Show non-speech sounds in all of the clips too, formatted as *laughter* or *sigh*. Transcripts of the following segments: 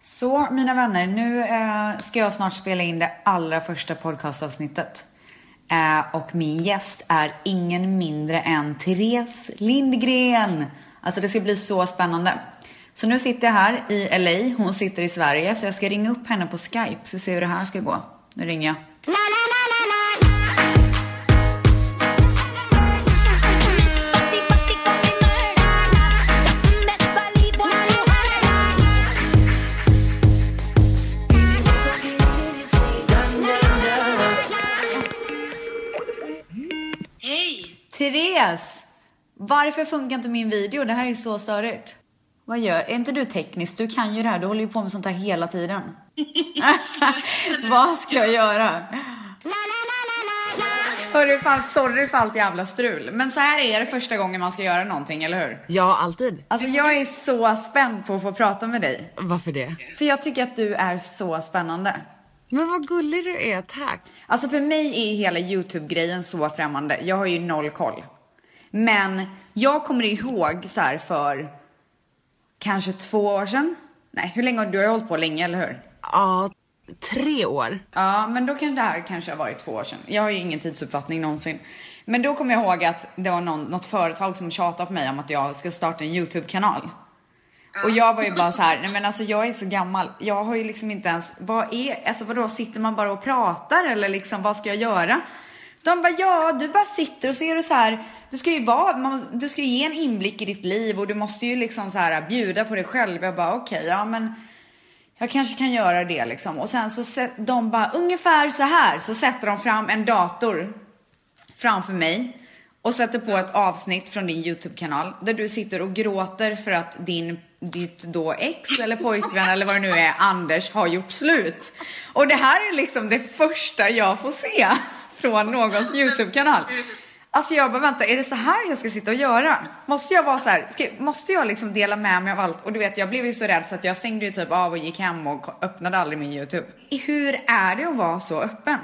Så mina vänner, nu eh, ska jag snart spela in det allra första podcastavsnittet. Eh, och min gäst är ingen mindre än Therese Lindgren. Alltså det ska bli så spännande. Så nu sitter jag här i LA, hon sitter i Sverige, så jag ska ringa upp henne på Skype så se hur det här ska gå. Nu ringer jag. Therese! Varför funkar inte min video? Det här är så störigt. Vad gör, är inte du teknisk? Du kan ju det här, du håller ju på med sånt här hela tiden. *laughs* Vad ska jag göra? Hörru, fan sorry för allt jävla strul. Men så här är det första gången man ska göra någonting, eller hur? Ja, alltid. Alltså jag är så spänd på att få prata med dig. Varför det? För jag tycker att du är så spännande. Men vad gullig du är, tack. Alltså för mig är hela YouTube-grejen så främmande. Jag har ju noll koll. Men jag kommer ihåg så här för kanske två år sedan. Nej, hur länge har du har hållit på länge, eller hur? Ja, tre år. Ja, men då kan det här kanske ha varit två år sedan. Jag har ju ingen tidsuppfattning någonsin. Men då kommer jag ihåg att det var någon, något företag som tjatade på mig om att jag ska starta en YouTube-kanal. Och jag var ju bara så här, nej men alltså jag är så gammal. Jag har ju liksom inte ens, vad är, alltså vadå, sitter man bara och pratar eller liksom vad ska jag göra? De bara, ja du bara sitter och så är du så här, du ska ju vara, man, du ska ju ge en inblick i ditt liv och du måste ju liksom så här bjuda på dig själv. Jag bara, okej, ja men jag kanske kan göra det liksom. Och sen så de bara, ungefär så här, så sätter de fram en dator framför mig och sätter på ett avsnitt från din YouTube-kanal där du sitter och gråter för att din ditt då ex eller pojkvän eller vad det nu är, Anders, har gjort slut. Och det här är liksom det första jag får se från någons YouTube-kanal. Alltså jag bara vänta, är det så här jag ska sitta och göra? Måste jag vara så här, ska, måste jag liksom dela med mig av allt? Och du vet, jag blev ju så rädd så att jag stängde ju typ av och gick hem och öppnade aldrig min YouTube. Hur är det att vara så öppen?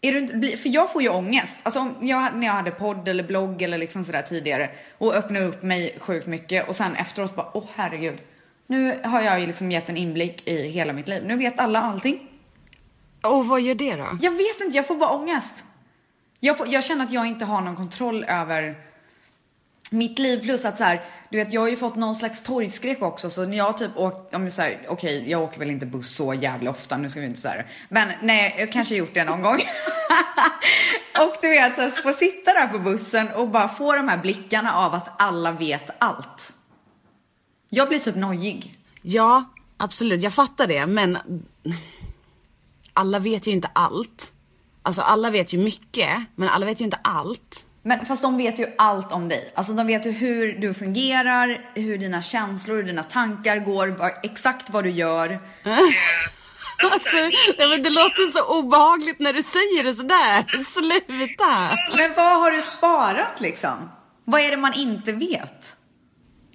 Är du inte, för jag får ju ångest. Alltså jag, när jag hade podd eller blogg eller liksom sådär tidigare och öppnade upp mig sjukt mycket och sen efteråt bara, åh herregud. Nu har jag ju liksom gett en inblick i hela mitt liv. Nu vet alla allting. Och vad gör det då? Jag vet inte, jag får bara ångest. Jag, får, jag känner att jag inte har någon kontroll över mitt liv plus att så här, du vet jag har ju fått någon slags torgskräck också så när jag typ åker, om jag säger okej jag åker väl inte buss så jävla ofta nu ska vi inte säga det. Men nej, jag kanske gjort det någon gång. *laughs* och du vet så här, få sitta där på bussen och bara få de här blickarna av att alla vet allt. Jag blir typ nojig. Ja, absolut. Jag fattar det, men alla vet ju inte allt. Alltså alla vet ju mycket, men alla vet ju inte allt. Men fast de vet ju allt om dig. Alltså de vet ju hur du fungerar, hur dina känslor, dina tankar går, exakt vad du gör. *laughs* Alltså, nej, men det låter så obehagligt när du säger det sådär. Sluta! Men vad har du sparat liksom? Vad är det man inte vet?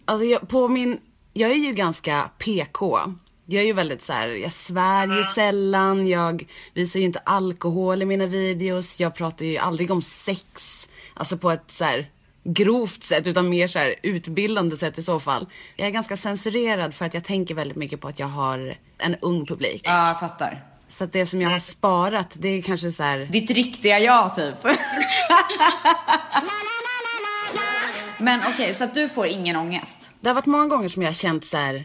Alltså jag, på min, jag är ju ganska PK. Jag är ju väldigt så här, jag svär ju sällan, jag visar ju inte alkohol i mina videos, jag pratar ju aldrig om sex. Alltså på ett så här grovt sätt utan mer så här utbildande sätt i så fall. Jag är ganska censurerad för att jag tänker väldigt mycket på att jag har en ung publik. Ja, jag fattar. Så att det som jag har sparat, det är kanske så här. Ditt riktiga jag typ. Men okej, så att du får ingen ångest? Det har varit många gånger som jag har känt så här.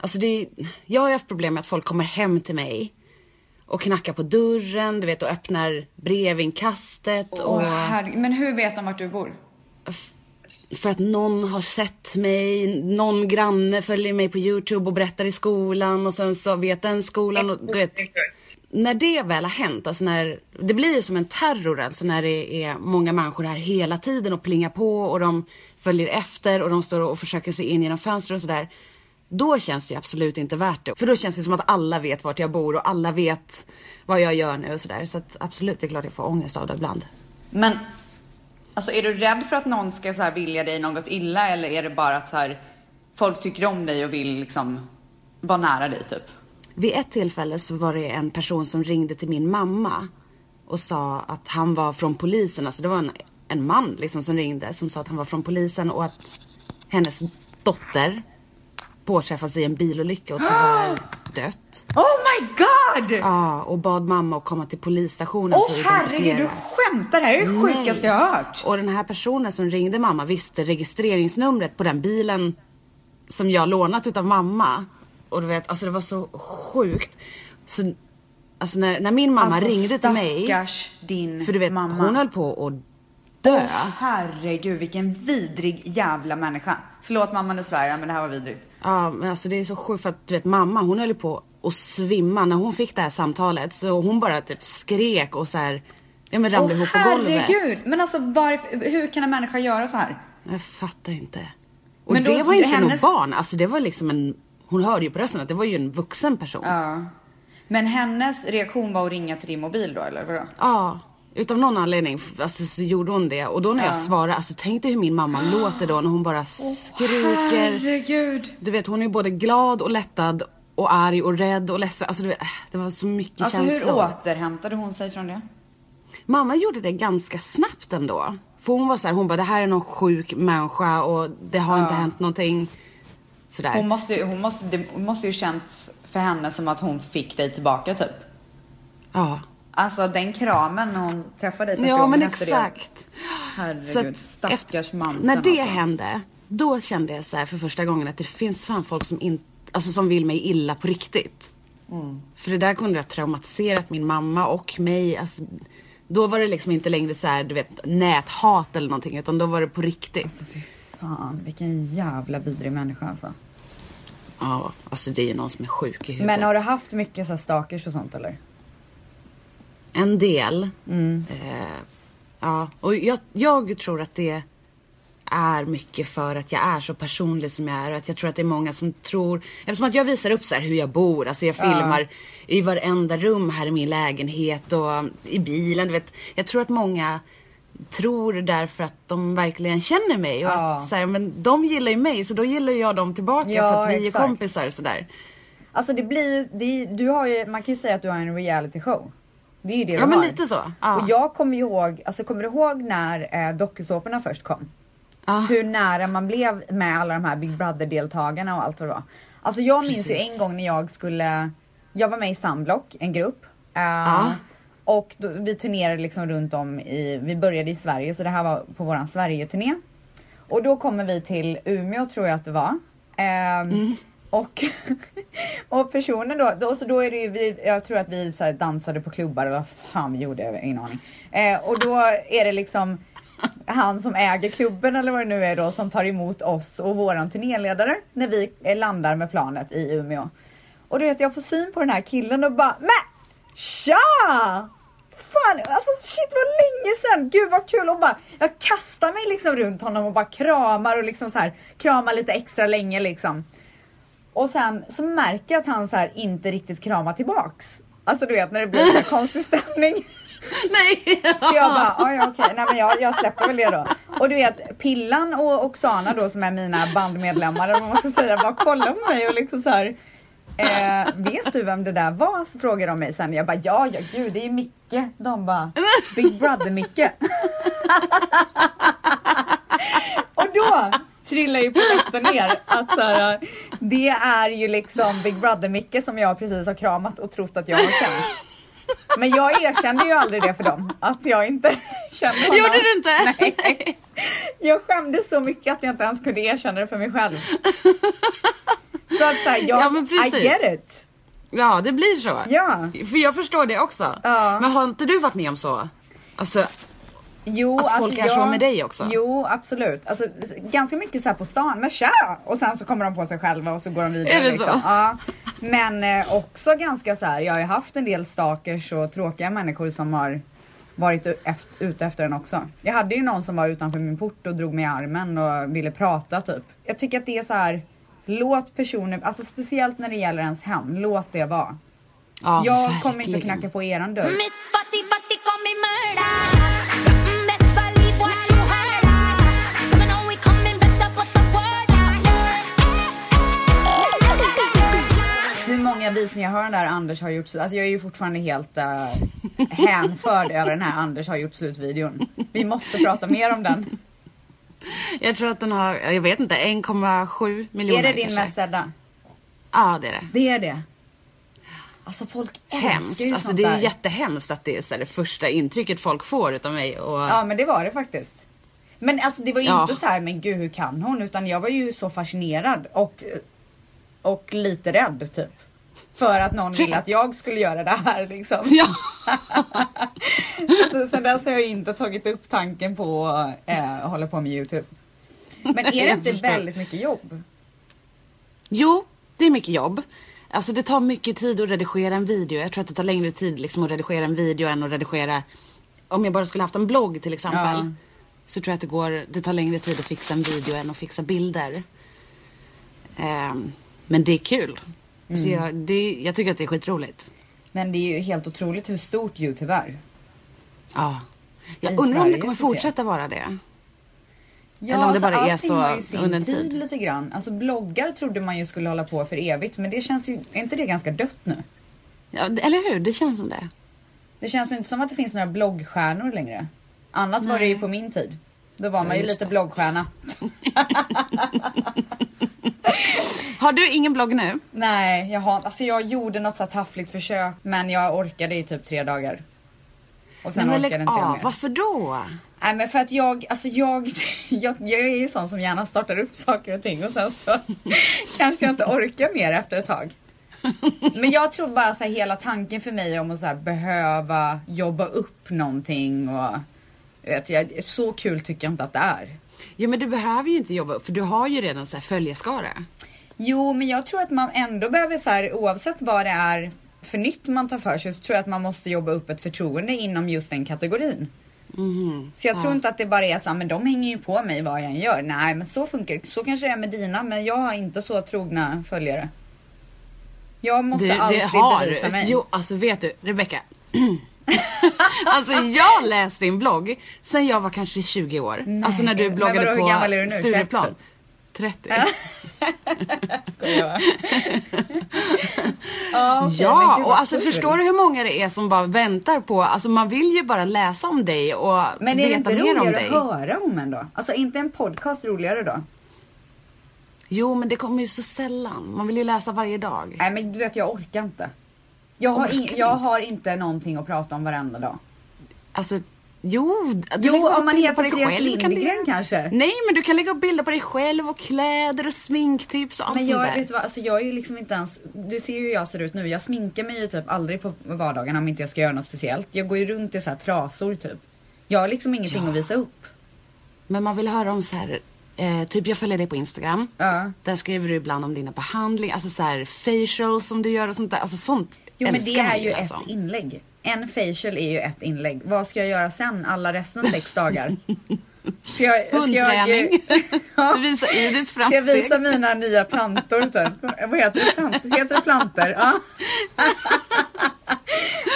Alltså det, jag har ju haft problem med att folk kommer hem till mig och knackar på dörren, du vet, och öppnar brevinkastet. Och herre- Men hur vet de vart du bor? för att någon har sett mig, någon granne följer mig på YouTube och berättar i skolan och sen så vet den skolan och du vet. När det väl har hänt, alltså när, det blir som en terror alltså när det är många människor här hela tiden och plingar på och de följer efter och de står och försöker se in genom fönster och sådär. Då känns det ju absolut inte värt det. För då känns det som att alla vet vart jag bor och alla vet vad jag gör nu och sådär. Så att absolut, det är klart jag får ångest av det ibland. Men alltså är du rädd för att någon ska så här vilja dig något illa eller är det bara att så här, folk tycker om dig och vill liksom vara nära dig typ? Vid ett tillfälle så var det en person som ringde till min mamma och sa att han var från polisen. Alltså det var en, en man liksom som ringde som sa att han var från polisen och att hennes dotter påträffas i en bilolycka och tyvärr dött. Oh my god! Ja, och bad mamma att komma till polisstationen Åh för att herregud, du identifiera. skämtar! Det här är det sjukaste jag har hört. Och den här personen som ringde mamma visste registreringsnumret på den bilen som jag lånat utav mamma. Och du vet, alltså det var så sjukt. Så, alltså när, när min mamma Alltså, ringde till mig. din För du vet, mamma. hon höll på att dö. Herregud, vilken vidrig jävla människa. Förlåt mamma nu svär jag, men det här var vidrigt. Ja men alltså det är så sjukt för att du vet mamma hon höll ju på att svimma när hon fick det här samtalet. Så hon bara typ skrek och så här, ja men ramlade ihop på golvet. herregud! Men alltså varför, hur kan en människa göra så här? Jag fattar inte. Och Men då- det var inte hennes- något barn, alltså det var liksom en, hon hörde ju på rösten att det var ju en vuxen person. Ja. Ja. Men hennes reaktion var att ringa till din mobil då, eller vadå? Utav någon anledning alltså, så gjorde hon det. Och då när jag svarade, alltså tänk dig hur min mamma *gasps* låter då när hon bara skriker. Herregud! Du vet hon är ju både glad och lättad och arg och rädd och ledsen. Alltså du vet, äh, det var så mycket Alltså hur känslor. återhämtade hon sig från det? Mamma gjorde det ganska snabbt ändå. För hon var så här, hon bara det här är någon sjuk människa och det har inte hänt någonting. Sådär. Hon måste, ju- hon, måste, det måste ju känts för henne som att hon fick dig tillbaka typ. Ja. Alltså den kramen när hon träffade dig Ja men exakt. det. Herregud, Så stackars efter- mamsen När det alltså. hände, då kände jag så här för första gången att det finns fan folk som, in, alltså, som vill mig illa på riktigt. Mm. För det där kunde ha traumatiserat min mamma och mig. Alltså, då var det liksom inte längre så här, du vet, näthat eller någonting utan då var det på riktigt. Alltså fy fan, vilken jävla vidrig människa alltså. Ja, alltså det är ju någon som är sjuk i huvudet. Men har du haft mycket så här stalkers och sånt eller? En del. Mm. Eh, ja, och jag, jag tror att det är mycket för att jag är så personlig som jag är. Och att jag tror att det är många som tror, eftersom att jag visar upp så här hur jag bor, alltså jag filmar i varenda rum här i min lägenhet och i bilen, du vet. Jag tror att många tror därför att de verkligen känner mig och Ja. att så här, men de gillar ju mig så då gillar jag dem tillbaka Ja, för att vi exakt. är kompisar sådär. Alltså det blir ju, det, du har ju, man kan ju säga att du har en reality show. Det är ju det Ja du men har. lite så. Ja. Och jag kommer ju ihåg, alltså kommer du ihåg när eh, dokusåporna först kom? Ja. Hur nära man blev med alla de här Big Brother deltagarna och allt vad det var. Alltså jag minns ju Precis. en gång när jag skulle, jag var med i Sunblock, en grupp. Eh, Ja. Och då, vi turnerade liksom runt om i, vi började i Sverige så det här var på våran Sverige-turné. Och då kommer vi till Umeå tror jag att det var. Ehm, och, *laughs* och personen då, då, så då är det ju vi, jag tror att vi så här dansade på klubbar eller vad fan vi gjorde, jag har ingen aning. Eh, och då är det liksom han som äger klubben eller vad det nu är då som tar emot oss och våran turnéledare när vi landar med planet i Umeå. Och du vet jag får syn på den här killen och bara men tja! Fan, alltså shit vad länge sedan, gud vad kul och bara jag kastar mig liksom runt honom och bara kramar och liksom så här kramar lite extra länge liksom. Och sen så märker jag att han så här inte riktigt kramar tillbaks. Alltså du vet när det blir så här *laughs* konstig stämning. Nej! Så jag bara, "Ja, ja okej, nej men jag, jag släpper väl det då. Och du vet Pillan och Oksana då som är mina bandmedlemmar, vad man ska säga, bara kollar på mig och liksom så här. Eh, vet du vem det där var? Så frågar de mig sen. Jag bara, ja, ja gud det är Micke. De bara, Big Brother Micke. *laughs* och då trillar ju polletten ner att så här, det är ju liksom Big Brother Micke som jag precis har kramat och trott att jag har känt. Men jag erkände ju aldrig det för dem, att jag inte *laughs* kände honom. Gjorde du inte? Nej. Jag skämdes så mycket att jag inte ens kunde erkänna det för mig själv. Så att så här, jag, Ja, men precis. I get it. Ja, det blir så. Ja. För jag förstår det också. Ja. Men har inte du varit med om så? Alltså, Jo, Att folk är så med dig också? Jo, absolut. Alltså, ganska mycket så här på stan, men tja! Och sen så kommer de på sig själva och så går de vidare. Är det liksom. så? Ja. Men eh, också ganska så här, jag har ju haft en del stalkers och tråkiga människor som har varit u- eft- ute efter en också. Jag hade ju någon som var utanför min port och drog mig i armen och ville prata typ. Jag tycker att det är så här, låt personer, alltså speciellt när det gäller ens hem, låt det vara. ja, jag kommer inte verkligen. knacka på eran dörr. Många visningar har den där Anders har gjort slut? Alltså jag är ju fortfarande helt uh, hänförd över den här Anders har gjort slut-videon. Vi måste prata mer om den. Jag tror att den har, jag vet inte, 1,7 miljoner Är det din kanske. mest sedda? Ja, det är det. Det är det. Alltså folk älskar hemskt. ju Alltså sånt det är där. jättehemskt att det är så här, det första intrycket folk får utav mig. Och, Ja men det var det faktiskt. Men alltså det var ju Ja. inte så här, men gud hur kan hon? Utan jag var ju så fascinerad och, och lite rädd typ. För att någon ville att jag skulle göra det här liksom. Ja. *laughs* Så sen dess har jag inte tagit upp tanken på att eh, hålla på med Youtube. Men är det inte väldigt mycket jobb? Jo, det är mycket jobb. Alltså det tar mycket tid att redigera en video. Jag tror att det tar längre tid liksom att redigera en video än att redigera om jag bara skulle haft en blogg till exempel. Ja. Så tror jag att det går, det tar längre tid att fixa en video än att fixa bilder. Ehm, men det är kul. Mm. Så jag, det, jag tycker att det är skitroligt. Men det är ju helt otroligt hur stort Youtube är. Ja. I Jag undrar om det kommer speciellt. fortsätta vara det. Ja, Eller om det alltså, bara är allting så har ju sin under en tid, tid. lite grann. Alltså bloggar trodde man ju skulle hålla på för evigt men det känns ju, är inte det ganska dött nu? Ja, det- eller hur? Det känns som det. Det känns ju inte som att det finns några bloggstjärnor längre. Annat var det ju på min tid. Då var man ju lite det. bloggstjärna. *laughs* *laughs* *laughs* Har du ingen blogg nu? Nej, jag har alltså jag gjorde något så här taffligt försök men jag orkade i typ tre dagar. Och sen Nej, men orkade lägg inte jag av. mer. Varför då? Nej men för att jag, alltså jag, *laughs* jag, jag är ju sån som gärna startar upp saker och ting och sen så *laughs* kanske jag inte orkar mer efter ett tag. Men jag tror bara så här, hela tanken för mig om att så här, behöva jobba upp någonting och vet, jag, så kul tycker jag inte att det är. Ja men du behöver ju inte jobba för du har ju redan så här följarskara. Jo men jag tror att man ändå behöver så här, oavsett vad det är för nytt man tar för sig så tror jag att man måste jobba upp ett förtroende inom just den kategorin. Mhm. Så jag Ja. tror inte att det bara är så här, men de hänger ju på mig vad jag än gör. Nej, men så funkar det. Så kanske det är med dina, men jag har inte så trogna följare. Jag måste alltid bevisa mig. Jo, alltså vet du, Rebecca. *clears throat* *laughs* alltså jag läste din blogg sen jag var kanske 20 år. Nej. Alltså när du Men bloggade vadå, på gammal är du nu? 21 Stureplan. typ? 30. *laughs* Skojar. *laughs* ja, okej, men Ja, gud, och alltså förstår du hur många det är som bara väntar på, alltså man vill ju bara läsa om dig och Men är det inte roligare att höra om en då? Alltså inte en podcast roligare då? Jo, men det kommer ju så sällan. Man vill ju läsa varje dag. Nej men du vet jag orkar inte. Jag har, in, jag har inte någonting att prata om varenda dag. Alltså, jo. Du Jo, om man heter Therese du Lindgren göra. kanske. Nej, men du kan lägga upp bilder på dig själv och kläder och sminktips och allt Men sånt jag, där. vet du vad, alltså jag är ju liksom inte ens, du ser ju hur jag ser ut nu. Jag sminkar mig ju typ aldrig på vardagarna om inte jag ska göra något speciellt. Jag går ju runt i så här trasor typ. Jag har liksom ingenting Ja. att visa upp. Men man vill höra om så här, eh, typ jag följer dig på Instagram. Ja. Där skriver du ibland om dina behandlingar, alltså så här facials som du gör och sånt där. Alltså sånt Jo men det är ju läsa ett inlägg. En facial är ju ett inlägg. Vad ska jag göra sen alla resten av sex dagar? *laughs* Ska jag, ska Hundträning. *laughs* Ja. Du visar Idis Ska jag framsteg. visa mina nya plantor typ? Vad heter det? Plantor? Heter det plantor? Ja. *laughs*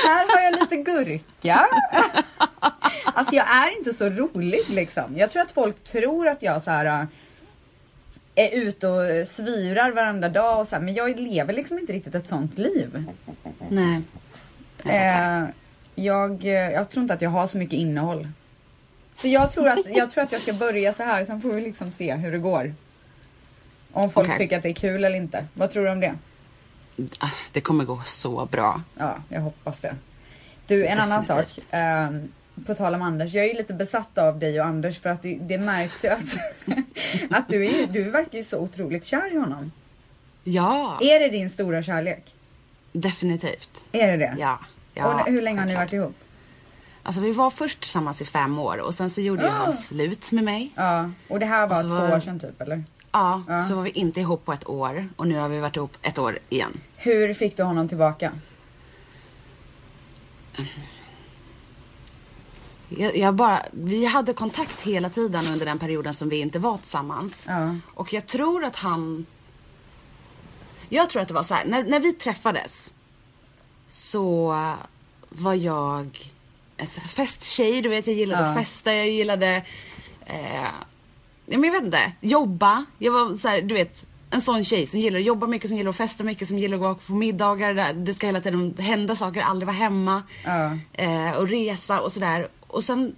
Här har jag lite gurka. Alltså jag är inte så rolig liksom. Jag tror att folk tror att jag så här är ute och svirar varenda dag och så här, men jag lever liksom inte riktigt ett sånt liv. Nej. Eh, jag, eh, jag tror inte att jag har så mycket innehåll. Så jag tror att jag, tror att jag ska börja så här, sen får vi liksom se hur det går. Om folk Okej. tycker att det är kul eller inte. Vad tror du om det? Ah, Det kommer gå så bra. Ja, jag hoppas det. Du, en annan sak. Definitivt. Eh, på tal om Anders. Jag är ju lite besatt av dig och Anders för att det, det märks ju att, *laughs* att du, är, du verkar ju så otroligt kär i honom. Ja, Är det din stora kärlek? definitivt. Är det det? Ja. ja och hur länge har ni varit ihop? Alltså vi var först tillsammans i fem år och sen så gjorde ju Ah. han slut med mig. Ja, och det här var två var- år sedan typ eller? Ja, Ja. så var vi inte ihop på ett år och nu har vi varit ihop ett år igen. Hur fick du honom tillbaka? Jag, jag bara, vi hade kontakt hela tiden under den perioden som vi inte var tillsammans. Ja. Och jag tror att han... Jag tror att det var så här, när, när vi träffades så var jag en festtjej, du vet jag gillade Ja. att festa, jag gillade, eh, men jag vet inte, jobba. Jag var så här, du vet, en sån tjej som gillar att jobba mycket, som gillar att festa mycket, som gillar att gå på middagar där det ska hela tiden hända saker, aldrig vara hemma. Ja. Eh, och resa och sådär. Och sen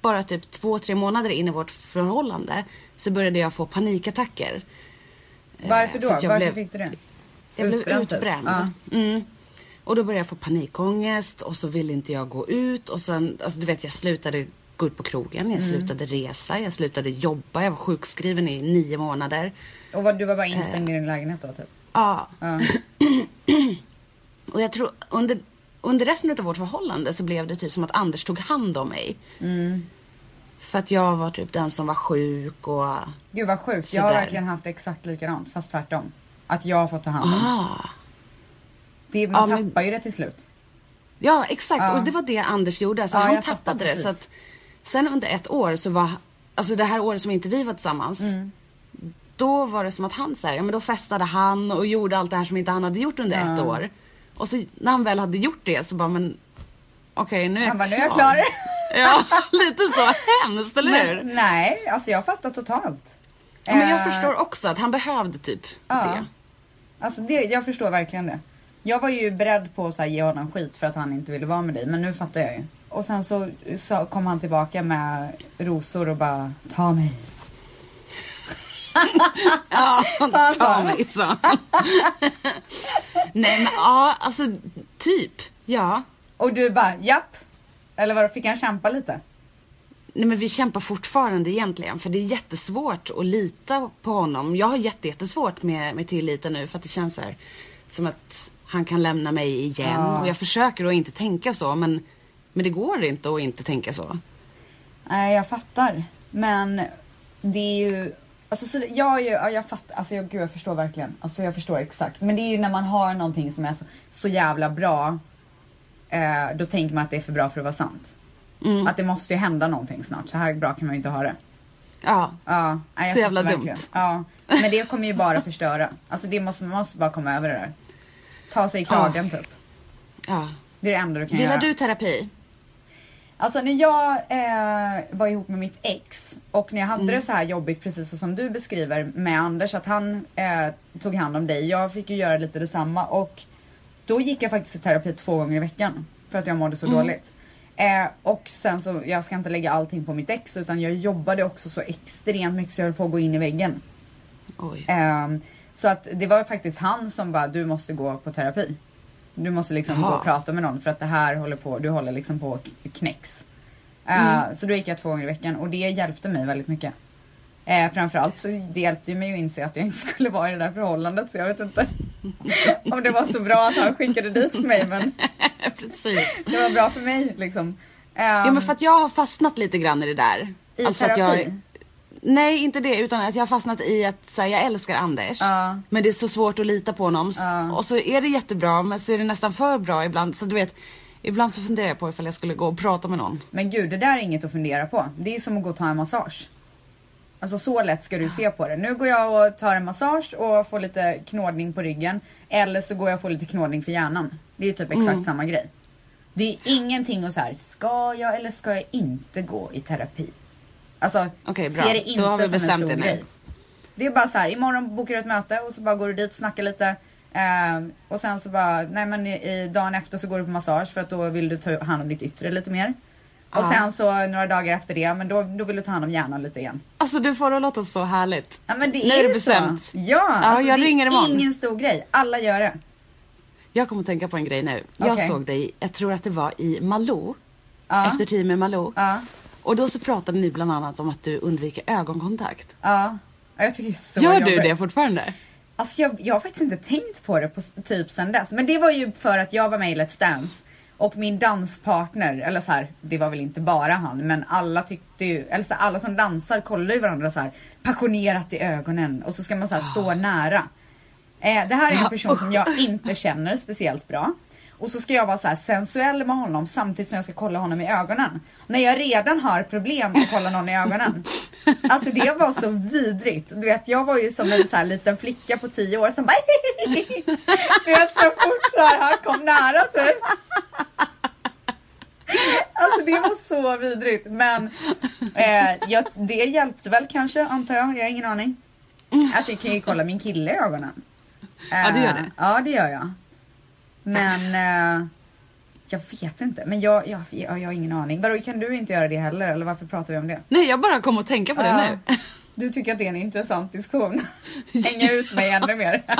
bara typ två, tre månader in i vårt förhållande så började jag få panikattacker. Eh, Varför då? Varför blev- fick du det? Jag blev Utbränd, typ? utbränd. Ja. Mm. Och då började jag få panikångest och så ville inte jag gå ut och sen, alltså du vet jag slutade gå ut på krogen, jag slutade resa, jag slutade jobba, jag var sjukskriven i nio månader. Och vad, du var bara instängd i din lägenhet då typ? Ja, Ja. *clears throat* och jag tror under, under resten av vårt förhållande så blev det typ som att Anders tog hand om mig. För att jag var typ den som var sjuk och... Gud vad sjukt. Jag har Sådär. verkligen haft exakt likadant fast tvärtom. Att jag har fått ta hand om. Ah. Det, man Ja, men- tappar ju det till slut. Ja, exakt. Ja. Och det var det Anders gjorde. Alltså, Ja, han tappade det. Så att, sen under ett år så var, alltså det här året som inte vi var tillsammans. Mm. Då var det som att han så här, ja men då festade han och gjorde allt det här som inte han hade gjort under ett år. Och så när han väl hade gjort det så bara, men okej nu är Han bara, nu är jag klar. *laughs* Ja, lite så hemskt, eller hur? Nej, alltså jag fattar totalt. Ja, men jag Eh, förstår också att han behövde typ Ja. det. Alltså det, jag förstår verkligen det. Jag var ju beredd på att ge honom skit för att han inte ville vara med dig, men nu fattar jag ju. Och sen så, så kom han tillbaka med rosor och bara, ta mig. Ja, ta mig, sa han. Nej men ja, alltså typ. Ja. Och du bara, japp. Eller vad fick han kämpa lite? Nej men vi kämpar fortfarande egentligen för det är jättesvårt att lita på honom. Jag har jätte, jättesvårt med, med tilliten nu för att det känns så här, som att han kan lämna mig igen. Ja. Och jag försöker att inte tänka så men, men det går inte att inte tänka så. Nej, jag fattar. Men det är ju... Alltså, så, jag, är ju, ja, jag fattar. Alltså, jag, gud, jag förstår verkligen. Alltså, jag förstår exakt. Men det är ju när man har någonting som är så, så jävla bra. Eh, då tänker man att det är för bra för att vara sant. Mm. Att det måste ju hända någonting snart. Så här bra kan man ju inte ha det. Ja. Ja, nej, jag Så jävla fattar dumt. verkligen. Ja, men det kommer ju bara förstöra. Alltså det måste, man måste bara komma över det där. Ta sig i kragen typ. ja. Det är det enda du kan Gillar göra. du terapi? Alltså när jag eh, var ihop med mitt ex och när jag hade det så här jobbigt precis så som du beskriver med Anders att han eh, tog hand om dig. Jag fick ju göra lite detsamma och då gick jag faktiskt i terapi två gånger i veckan för att jag mådde så dåligt. Eh, och sen så, jag ska inte lägga allting på mitt ex utan jag jobbade också så extremt mycket så jag höll på att gå in i väggen. Ehm, så att det var faktiskt han som bara, du måste gå på terapi. Du måste liksom Jaha. gå och prata med någon för att det här håller på, du håller liksom på knäcks. Uh, Så då gick jag två gånger i veckan och det hjälpte mig väldigt mycket. Uh, framförallt så det hjälpte ju mig att inse att jag inte *laughs* skulle vara i det där förhållandet så jag vet inte *laughs* om det var så bra att han skickade dit mig men *laughs* Precis. det var bra för mig liksom. Ehm, Ja men för att jag har fastnat lite grann i det där. I att terapi? Nej inte det utan att jag har fastnat i att så här, jag älskar Anders. Ja. Men det är så svårt att lita på honom. Ja. Och så är det jättebra men så är det nästan för bra ibland. Så du vet, ibland så funderar jag på ifall jag skulle gå och prata med någon. Men gud, det där är inget att fundera på. Det är som att gå och ta en massage. Alltså så lätt ska du se på det. Nu går jag och tar en massage och får lite knådning på ryggen. Eller så går jag och får lite knådning för hjärnan. Det är ju typ exakt samma grej. Det är ingenting att så här, ska jag eller ska jag inte gå i terapi? Alltså, bra. se det inte som en stor det grej. Det är bara så här, imorgon bokar du ett möte och så bara går du dit, snackar lite. ehm, och sen så bara, nej men i, dagen efter så går du på massage för att då vill du ta hand om ditt yttre lite mer. Och Ja. sen så några dagar efter det, men då, då vill du ta hand om hjärnan lite igen. Alltså du får det att låta så härligt. Ja men det är är det bestämt. så. Ja, alltså, jag det ringer är imorgon. ingen stor grej. Alla gör det. Jag kommer att tänka på en grej nu. Jag Okej. såg dig, jag tror att det var i Malou. Ja. Efter tid med Malou. Ja, Och då så pratade ni bland annat om att du undviker ögonkontakt. ja. Ja, Jag tycker det är så Gör jobbigt. du det fortfarande? Alltså jag, jag har faktiskt inte tänkt på det på typ sen dess. Men det var ju för att jag var med i Let's Dance. Och min danspartner, eller så här, det var väl inte bara han, men alla tyckte ju, eller så här, alla som dansar kollar ju varandra så här passionerat i ögonen och så ska man så här stå nära. Eh, det här är en person som jag inte känner speciellt bra. Och så ska jag vara så här sensuell med honom samtidigt som jag ska kolla honom i ögonen. När jag redan har problem att kolla någon i ögonen. *laughs* Alltså det var så vidrigt. Du vet, jag var ju som en så här liten flicka på tio år som bara *laughs* Du vet så fort så här, han kom nära typ. Alltså det var så vidrigt. Men eh, jag, det hjälpte väl kanske antar jag. Jag har ingen aning. Alltså jag kan ju kolla min kille i ögonen. Ja, det gör Eh, det. Ja det gör jag. Men eh, jag vet inte. Men jag, jag, jag, jag har ingen aning. Vadå kan du inte göra det heller? Eller varför pratar vi om det? Nej, jag bara kom att tänka på det nu. Du tycker att det är en intressant diskussion? *laughs* Hänga ut mig ännu mer. *laughs*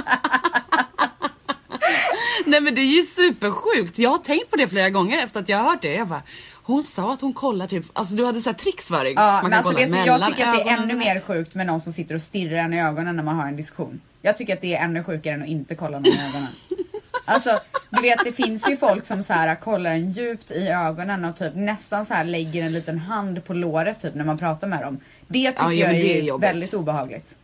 Nej men det är ju supersjukt. Jag har tänkt på det flera gånger efter att jag har hört det. Jag bara, hon sa att hon kollar typ, alltså du hade så här tricks för dig. Ja, Man kan alltså kolla vet du, jag tycker att det är ännu mer sjukt med någon som sitter och stirrar en i ögonen när man har en diskussion. Jag tycker att det är ännu sjukare än att inte kolla någon i ögonen. *laughs* Alltså, du vet det finns ju folk som så här kollar en djupt i ögonen och typ nästan så här lägger en liten hand på låret typ när man pratar med dem. Det tycker Ja, jag är, det är väldigt obehagligt.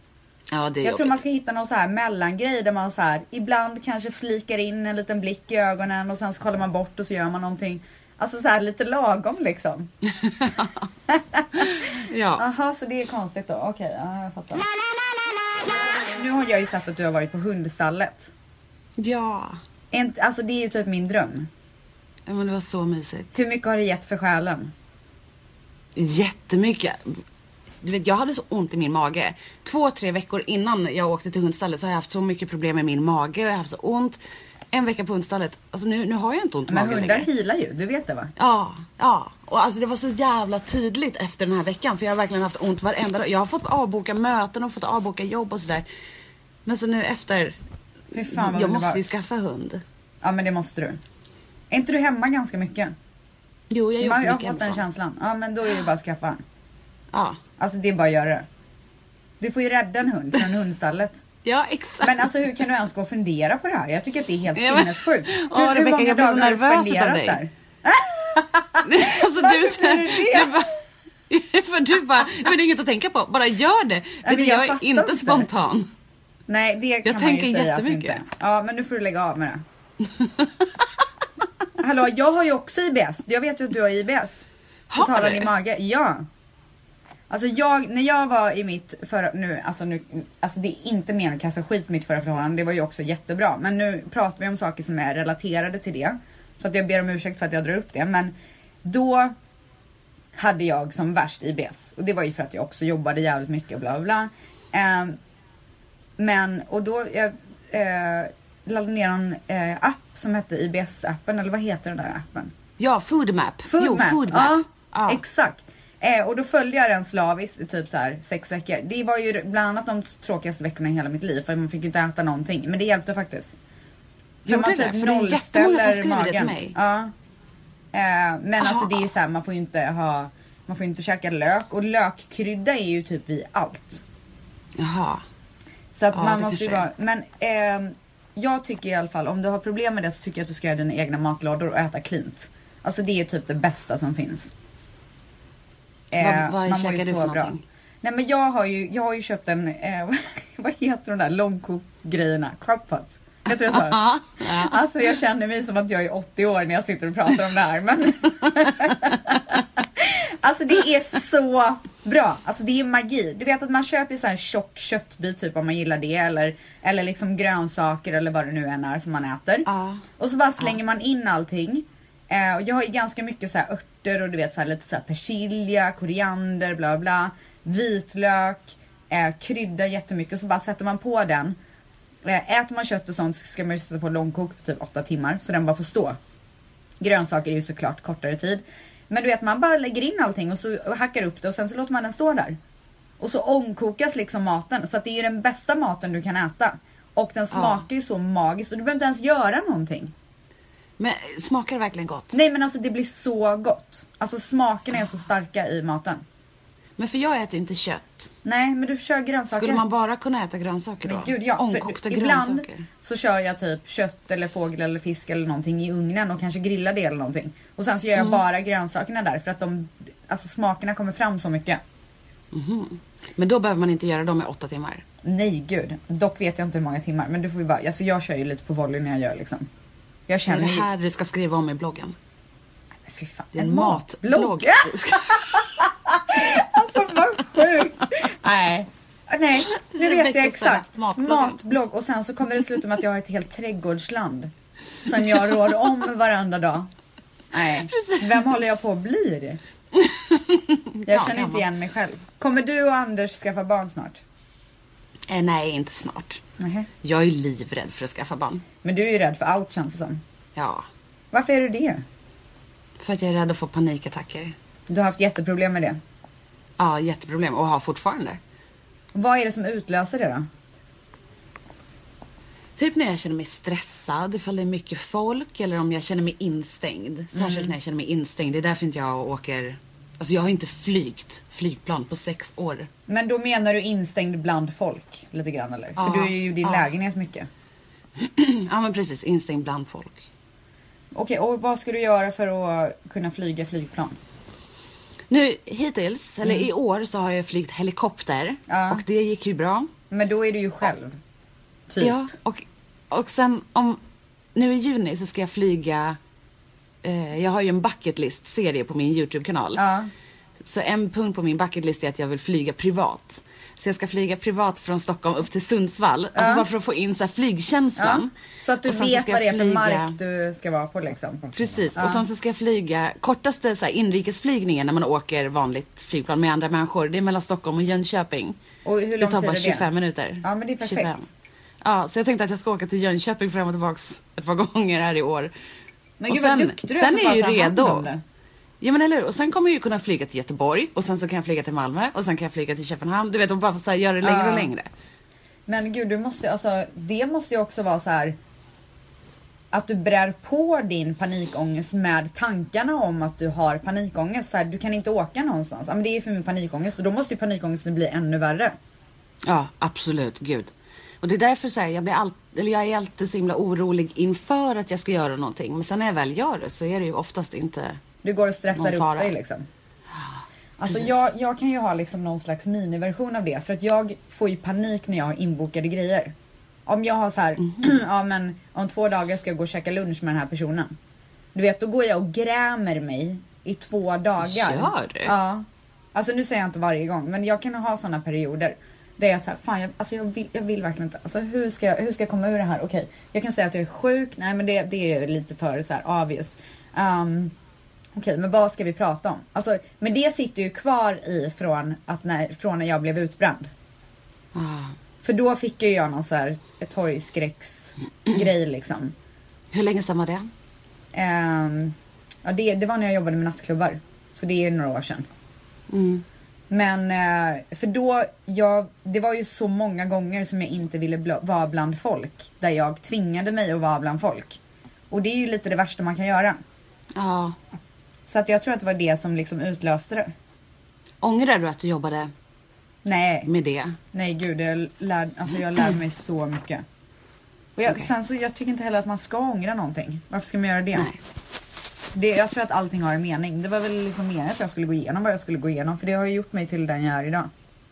Ja det är Jag tror jobbigt. man ska hitta någon så här mellangrej där man så här ibland kanske flikar in en liten blick i ögonen och sen så kollar man bort och så gör man någonting. Alltså så här lite lagom liksom. *laughs* Ja. Aha, så det är konstigt då. Okej, ja, jag fattar. Nu har jag ju sett att du har varit på hundstallet. Ja. Inte- Alltså det är ju typ min dröm. Ja, men det var så mysigt. Hur mycket har det gett för själen? Jättemycket. Du vet, jag hade så ont i min mage. Två, tre veckor innan jag åkte till hundstallet så har jag haft så mycket problem med min mage och jag har haft så ont. En vecka på hundstallet. Alltså nu, nu har jag inte ont i Men magen hundar längre. healar ju, du vet det va? Ja, ja. Och alltså det var så jävla tydligt efter den här veckan för jag har verkligen haft ont varenda dag. Jag har fått avboka möten och fått avboka jobb och sådär. Men så nu efter, Fy fan vad jag måste ju skaffa hund. Ja men det måste du. Är inte du hemma ganska mycket? Jo, jag jobbar Man, jag har mycket fått den känslan. Ja men då är det bara att skaffa en. Ja. Alltså det är bara att göra det. Du får ju rädda en hund från hundstallet. *laughs* ja, exakt. Men alltså hur kan du ens gå och fundera på det här? Jag tycker att det är helt Ja, men- sinnessjukt. Åh, hur, hur Rebecca, många jag blir så dagar har du nervös utav spenderat dig. där? *laughs* alltså, Varför du, så här- blir du det? du bara, *laughs* För du bara, men det är inget att tänka på, bara gör det. men Vet du, jag jag är inte inte. spontan. Nej det kan man tänker ju säga att du inte. Ja men nu får du lägga av med det. *laughs* Hallå jag har ju också IBS. Jag vet ju att du har IBS. Har du? i mage. Ja. Alltså jag, när jag var i mitt förra, nu, alltså nu, alltså det är inte meningen att kasta skit mitt förra förhållande, det var ju också jättebra. Men nu pratar vi om saker som är relaterade till det. Så att jag ber om ursäkt för att jag drar upp det. Men då hade jag som värst IBS. Och det var ju för att jag också jobbade jävligt mycket och bla bla bla. Ehm, men, och då, jag eh, laddade ner en eh, app som hette IBS-appen, eller vad heter den där appen? Ja, food map. Food jo, map. food Ja. Ja. exakt. Eh, och då följde jag den slaviskt i typ så här sex veckor. Det var ju bland annat de tråkigaste veckorna i hela mitt liv för man fick ju inte äta någonting. Men det hjälpte faktiskt. För Gjorde man det? typ För det är jättemånga som skriver det till magen. mig. Ja. Eh, men alltså Aha. det är ju så här, man får ju inte ha, man får ju inte käka lök och lökkrydda är ju typ i allt. Jaha. Så att Ja, man måste ju vara, men ehm, jag tycker i alla fall om du har problem med det så tycker jag att du ska göra dina egna matlådor och äta cleant. Alltså det är typ det bästa som finns. Eh, Vad- vad man käkar du för bra. någonting? Nej men jag har ju, jag har ju köpt en, eh, *laughs* vad heter de där långkokgrejerna? Crockpot. Heter det så? Alltså jag känner mig som att jag är 80 år när jag sitter och pratar om det här. Men *laughs* alltså det är så bra. Alltså det är magi. Du vet att man köper så här tjock köttbit typ om man gillar det. Eller, eller liksom grönsaker eller vad det nu än är som man äter. Ja. Och så bara slänger man in allting. Eh, och jag har ju ganska mycket så här örter och du vet så här lite så här persilja, koriander, bla bla. Vitlök, eh, krydda jättemycket och så bara sätter man på den. Eh, äter man kött och sånt så ska man ju sätta på långkok på typ 8 timmar så den bara får stå. Grönsaker är ju såklart kortare tid. Men du vet man bara lägger in allting och så hackar upp det och sen så låter man den stå där. Och så omkokas liksom maten så att det är ju den bästa maten du kan äta. Och den smakar ju så magiskt och du behöver inte ens göra någonting. Men smakar det verkligen gott? Nej men alltså det blir så gott. Alltså smakerna är så starka i maten. Men för jag äter inte kött. Nej men du kör grönsaker. Skulle man bara kunna äta grönsaker då? Men gud ja, Omkokta för ibland grönsaker. så kör jag typ kött eller fågel eller fisk eller någonting i ugnen och kanske grillar det eller någonting. Och sen så gör jag Mm. bara grönsakerna där för att de, alltså smakerna kommer fram så mycket. Men då behöver man inte göra dem i åtta timmar. Nej gud, dock vet jag inte hur många timmar men du får ju bara, alltså jag kör ju lite på volley när jag gör liksom. Jag Det är känner det här du ska skriva om i bloggen. Fy fan, en matblogg. *laughs* Alltså vad sjukt! Nej. Nej, nu vet jag exakt. Matblogg och sen så kommer det sluta med att jag har ett helt trädgårdsland. Som jag rår om varenda dag. Nej, vem håller jag på att bli? *laughs* Jag Ja, känner inte igen mig själv. Kommer du och Anders skaffa barn snart? Eh, nej, inte snart. Nej. Jag är livrädd för att skaffa barn. Men du är ju rädd för allt känns det som. Ja, Varför är du det? För att jag är rädd att få panikattacker. Du har haft jätteproblem med det. Ja, jätteproblem och har fortfarande. Vad är det som utlöser det då? Typ när jag känner mig stressad, ifall det är mycket folk eller om jag känner mig instängd. Särskilt Mm. när jag känner mig instängd. Det är därför inte jag åker... Alltså jag har inte flygt flygplan på sex år. Men då menar du instängd bland folk lite grann eller? Ja, För du är ju i din ja. lägenhet mycket. *clears throat* ja men precis, instängd bland folk. Okej, och vad ska du göra för att kunna flyga flygplan? Nu hittills, eller i år så har jag flygt helikopter. Mm. Ja. Och det gick ju bra. Men då är du ju själv. Typ. Ja, och, och sen om... Nu i juni så ska jag flyga... Eh, jag har ju en bucket list serie på min YouTube-kanal. Ja. Så en punkt på min bucket list är att jag vill flyga privat. Så jag ska flyga privat från Stockholm upp till Sundsvall. Alltså bara för att få in så flygkänslan. Ja. Så att du vet vad det är för mark du ska vara på liksom. Precis, Ja. och sen så ska jag flyga kortaste så här, inrikesflygningen när man åker vanligt flygplan med andra människor. Det är mellan Stockholm och Jönköping. Och hur lång det tar tid bara är det? 25 minuter. Ja, men det är perfekt. Ja, så jag tänkte att jag ska åka till Jönköping fram och tillbaks ett par *laughs* gånger här i år. Men Och gud vad sen- duktig du är sen är bara jag tar ju redo. Ja men eller hur? Och sen kommer jag ju kunna flyga till Göteborg och sen så kan jag flyga till Malmö och sen kan jag flyga till Köpenhamn. Du vet, och bara så här, göra det längre och längre. Men gud, du måste, alltså, det måste ju också vara så här att du brär på din panikångest med tankarna om att du har panikångest. Så här, du kan inte åka någonstans. Ja, men det är för min panikångest och då måste ju panikångesten bli ännu värre. Ja, absolut. Gud. Och det är därför så här, jag, blir all, eller jag är alltid så himla orolig inför att jag ska göra någonting. Men sen när jag väl gör det så är det ju oftast inte... Du går och stressar upp dig liksom. Alltså jag, jag kan ju ha liksom någon slags miniversion av det för att jag får ju panik när jag har inbokade grejer. Om jag har så här, Mhm. *clears throat* ja men om två dagar ska jag gå och käka lunch med den här personen. Du vet, då går jag och grämer mig i två dagar. Gör du? Ja. Alltså nu säger jag inte varje gång, men jag kan ha sådana perioder. Där jag säger, fan jag, alltså jag, vill, jag vill verkligen inte. Alltså hur ska jag, hur ska jag komma ur det här? Okej, jag kan säga att jag är sjuk. Nej men det, det är lite för så här obvious. Um, Okej, men vad ska vi prata om? Alltså, men det sitter ju kvar i från, att när, från när jag blev utbränd. Ah. För då fick ju jag någon så här ett torgskräcksgrej liksom. Hur länge sedan var det? Ehm, ja, det, det var när jag jobbade med nattklubbar. Så det är några år sedan. Mm. Men eh, för då, jag, det var ju så många gånger som jag inte ville bl- vara bland folk. Där jag tvingade mig att vara bland folk. Och det är ju lite det värsta man kan göra. Ja. Så att jag tror att det var det som liksom utlöste det. Ångrar du att du jobbade Nej, med det? nej gud, jag lär, alltså jag lärde mig så mycket. Och jag, Okej. sen så, jag tycker inte heller att man ska ångra någonting. Varför ska man göra det? Nej. det? Jag tror att allting har en mening. Det var väl liksom meningen att jag skulle gå igenom vad jag skulle gå igenom. För det har ju gjort mig till den jag är idag.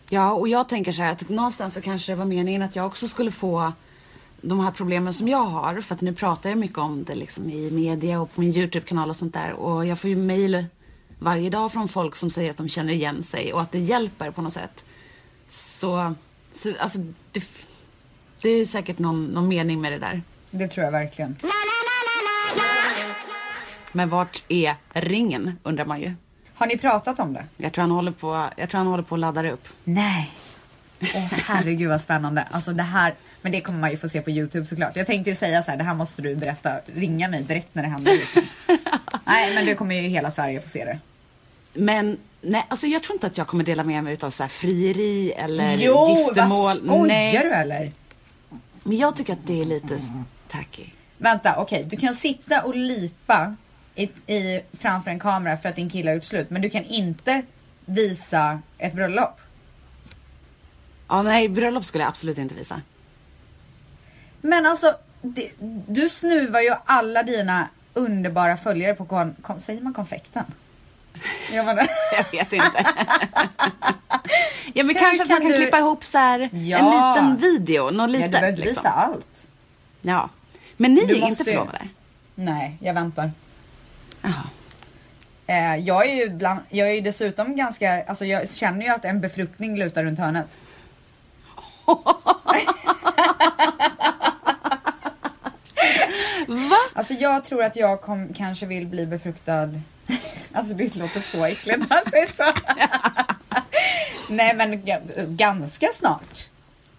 Ja, och jag tänker så här att någonstans så kanske det var meningen att jag också skulle få de här problemen som jag har. För att nu pratar jag mycket om det liksom i media och på min YouTube-kanal och sånt där. Och jag får ju mail varje dag från folk som säger att de känner igen sig och att det hjälper på något sätt. Så, så alltså, det, det är säkert någon, någon mening med det där. Det tror jag verkligen. Men vart är ringen undrar man ju. Har ni pratat om det? Jag tror han håller på, jag tror han håller på att ladda upp. Nej. Åh herregud vad spännande. Alltså det här, men det kommer man ju få se på Youtube såklart. Jag tänkte ju säga så här, det här måste du berätta, ringa mig direkt när det händer. Liksom. *laughs* Nej men det kommer ju hela Sverige få se det. Men nej, alltså jag tror inte att jag kommer dela med mig av så här frieri eller Jo, giftermål. vad skojar nej. du eller? Men jag tycker att det är lite tacky. Vänta, okej. Du kan sitta och lipa i, i, framför en kamera för att din kille har gjort slut. Men du kan inte visa ett bröllop. Ja, nej, bröllop skulle jag absolut inte visa. Men alltså, det, du snuvar ju alla dina underbara följare på kon, kon, säger man konfekten? *laughs* Jag menar, Jag vet inte. ja, men Hur kanske att man kan kan du- klippa ihop så här Ja. en liten video, något ja, du behöver inte visa liksom. allt. Ja. Men ni Du är inte måste förlovade? Nej, jag väntar. Jaha. Eh, jag är ju bland, jag är ju dessutom ganska, alltså jag känner ju att en befruktning lutar runt hörnet. Va? Alltså jag tror att jag kom, kanske vill bli befruktad. Alltså det låter så äckligt när man säger så. Nej men ganska snart.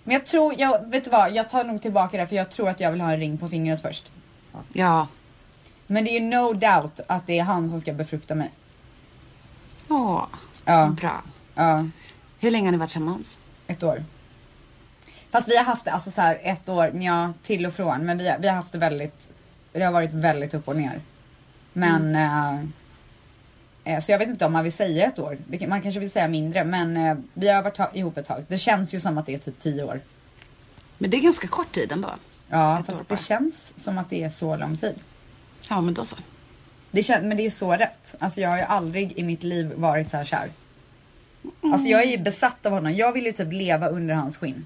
Men jag tror, jag, vet du vad, jag tar nog tillbaka det för jag tror att jag vill ha en ring på fingret först. Ja. Men det är ju no doubt att det är han som ska befrukta mig. Åh, Ja, bra. ja, Hur länge har ni varit tillsammans? ett år. Fast vi har haft det, alltså så här ett år, ja till och från. Men vi har, vi har haft det väldigt, det har varit väldigt upp och ner. Men, eh, eh, så jag vet inte om man vill säga ett år. Man kanske vill säga mindre. Men eh, vi har varit ihop ett tag. Det känns ju som att det är typ tio år. Men det är ganska kort tid ändå. Ja, Ett fast det känns som att det är så lång tid. Ja, men då så. Det kän- men det är så rätt. Alltså jag har ju aldrig i mitt liv varit så här kär. Alltså jag är ju besatt av honom. Jag vill ju typ leva under hans skinn.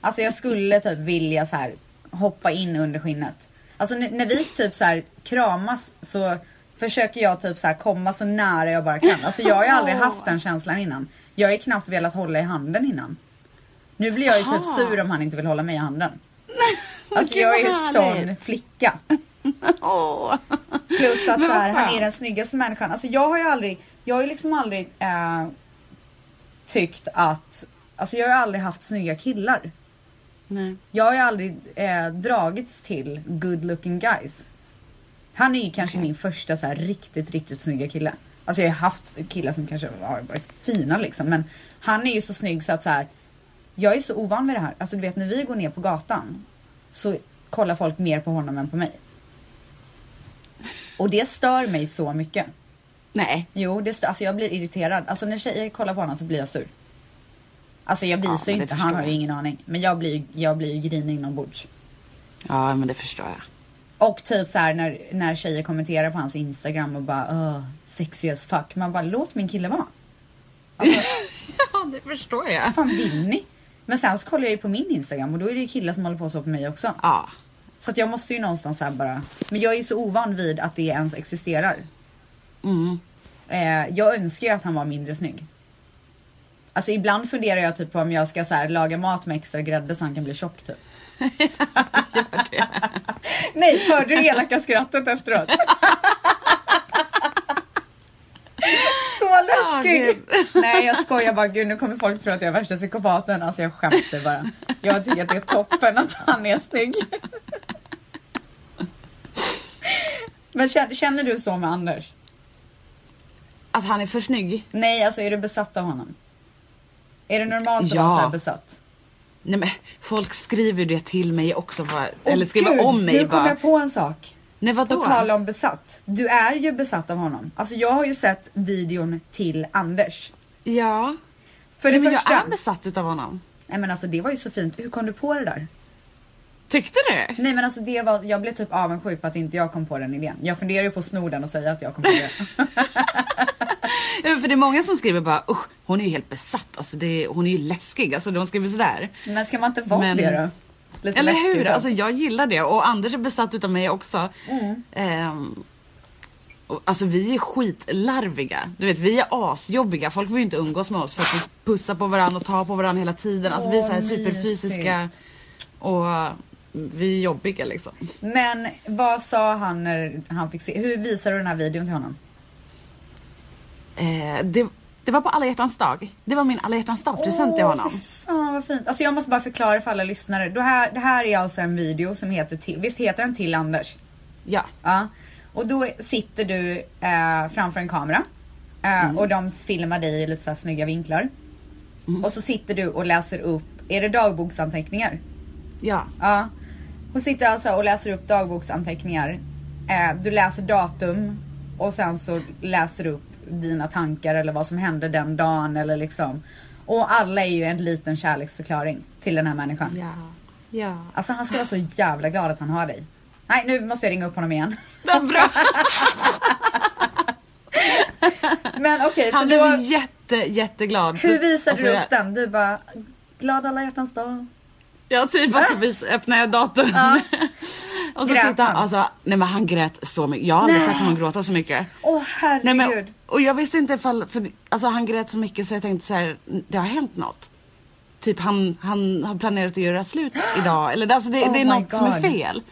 Alltså jag skulle typ vilja så här hoppa in under skinnet. Alltså när vi typ så här kramas så försöker jag typ så här komma så nära jag bara kan. Alltså jag har ju aldrig haft den känslan innan. Jag har ju knappt velat hålla i handen innan. Nu blir jag ju typ sur om han inte vill hålla mig i handen. *laughs* Alltså Gud, jag är ju sån flicka. *laughs* Plus att så här, han är den snyggaste människan. Alltså jag har ju aldrig, jag har ju liksom aldrig eh, tyckt att, alltså jag har ju aldrig haft snygga killar. Nej. Jag har ju aldrig eh, dragits till good looking guys. Han är ju kanske min första så här riktigt, riktigt snygga kille. Alltså jag har haft killar som kanske har varit fina liksom. Men han är ju så snygg så att så här. Jag är så ovan vid det här. Alltså du vet när vi går ner på gatan. Så kollar folk mer på honom än på mig. Och det stör mig så mycket. Nej. Jo, det stör, alltså jag blir irriterad. Alltså när tjejer kollar på honom så blir jag sur. Alltså jag Ja, visar ju men det inte, han har ju ingen aning. Men jag blir, jag blir ju grinig inombords. Ja, men det förstår jag. Och typ så här när, när tjejer kommenterar på hans Instagram och bara Åh, sexy as fuck. Man bara låt min kille vara. Alltså, *laughs* Ja, det förstår jag. vad fan vill ni? Men sen så kollar jag ju på min Instagram och då är det ju killar som håller på så på mig också. Ja. Så att jag måste ju någonstans här bara. Men jag är ju så ovan vid att det ens existerar. Mm. Eh, jag önskar ju att han var mindre snygg. Alltså ibland funderar jag typ på om jag ska så här, laga mat med extra grädde så han kan bli tjock typ. *laughs* Gör det. Nej, hörde du elaka skrattet efteråt? Så läskig! Nej jag skojar bara, gud nu kommer folk tro att jag är värsta psykopaten. Alltså jag skämtar bara. Jag tycker att det är toppen att han är snygg. Men känner, känner du så med Anders? Att han är för snygg? Nej, alltså är du besatt av honom? Är det normalt att Ja. vara så här besatt? Nej men folk skriver det till mig också. Bara, Åh, eller skriver Gud, om mig Nu kom bara. jag på en sak. Nej På vadå? tal om besatt. Du är ju besatt av honom. Alltså jag har ju sett videon till Anders. Ja. För det men första. jag är besatt utav honom. Nej men alltså det var ju så fint. Hur kom du på det där? Tyckte du? Nej men alltså det var, jag blev typ avundsjuk på att inte jag kom på den idén. Jag funderar ju på att sno den och säga att jag kom på det. *laughs* Ja, För det är många som skriver bara usch, hon är ju helt besatt. Alltså det, hon är ju läskig. Alltså de skriver sådär. men ska man inte vara Men- det då? Lite Eller läskigt hur? då. Alltså jag gillar det och Anders är besatt utav mig också. Mm. Ehm, och, alltså vi är skitlarviga. Du vet vi är asjobbiga. Folk vill ju inte umgås med oss för att vi pussar på varandra och tar på varandra hela tiden. Alltså vi är så här Åh, superfysiska mysigt. och vi är jobbiga liksom. Men vad sa han när han fick se? Hur visade du den här videon till honom? Eh, det, det var på alla hjärtans dag. Det var min alla hjärtans dag present till Åh, honom. Fan vad fint. Alltså jag måste bara förklara för alla lyssnare. Det här, det här är alltså en video som heter till, visst heter den till Anders? Ja. Ja. Och då sitter du eh, framför en kamera. Eh, Och de filmar dig i lite så här snygga vinklar. Och så sitter du och läser upp, är det dagboksanteckningar? Ja. Ja. Hon sitter alltså och läser upp dagboksanteckningar. Eh, du läser datum och sen så läser du upp dina tankar eller vad som hände den dagen eller liksom. Och alla är ju en liten kärleksförklaring till den här människan. Ja. Ja. Alltså han ska vara så jävla glad att han har dig. Nej nu måste jag ringa upp honom igen. *laughs* Det bra. Men okej, så Han blev jätte, jätteglad. hur visade Alltså, du jag- upp den? Du bara, glad alla hjärtans dag. Ja typ och så vis, öppnade jag datorn. Ja. *laughs* och så Grät tittade han. Alltså, nej men han grät så mycket. Jag har aldrig Nej. sett honom gråta så mycket. Åh Nej, herregud. men, och jag visste inte ifall, för alltså han grät så mycket så jag tänkte så här, det har hänt något. Typ han, han har planerat att göra slut *gasps* idag. Eller alltså det, Oh det är något som är God. fel.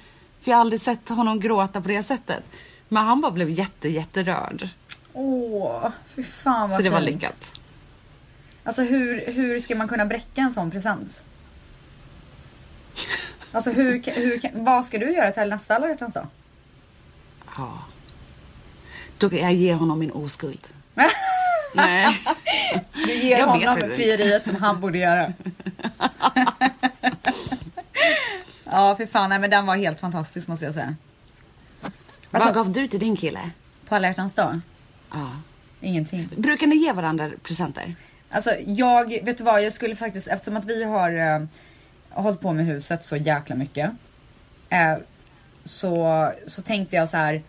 För jag har aldrig sett honom gråta på det sättet. Men han bara blev jätte, jätterörd. Åh, fy fan vad Så det var lyckat. Alltså hur, hur ska man kunna bräcka en sån present? Alltså hur, hur, vad ska du göra till nästa alla hjärtans dag? Ja. Då kan jag ge honom min oskuld. *laughs* Nej. Du ger Jag honom frieriet som han borde göra. *laughs* Ja, för fan. Nej, men den var helt fantastisk måste jag säga. Vad Alltså- gav du till din kille? På alla hjärtans dag? Ja. Ingenting. Brukar ni ge varandra presenter? Alltså jag, vet du vad, jag skulle faktiskt, eftersom att vi har eh, hållit på med huset så jäkla mycket. Eh, så, så tänkte jag så här.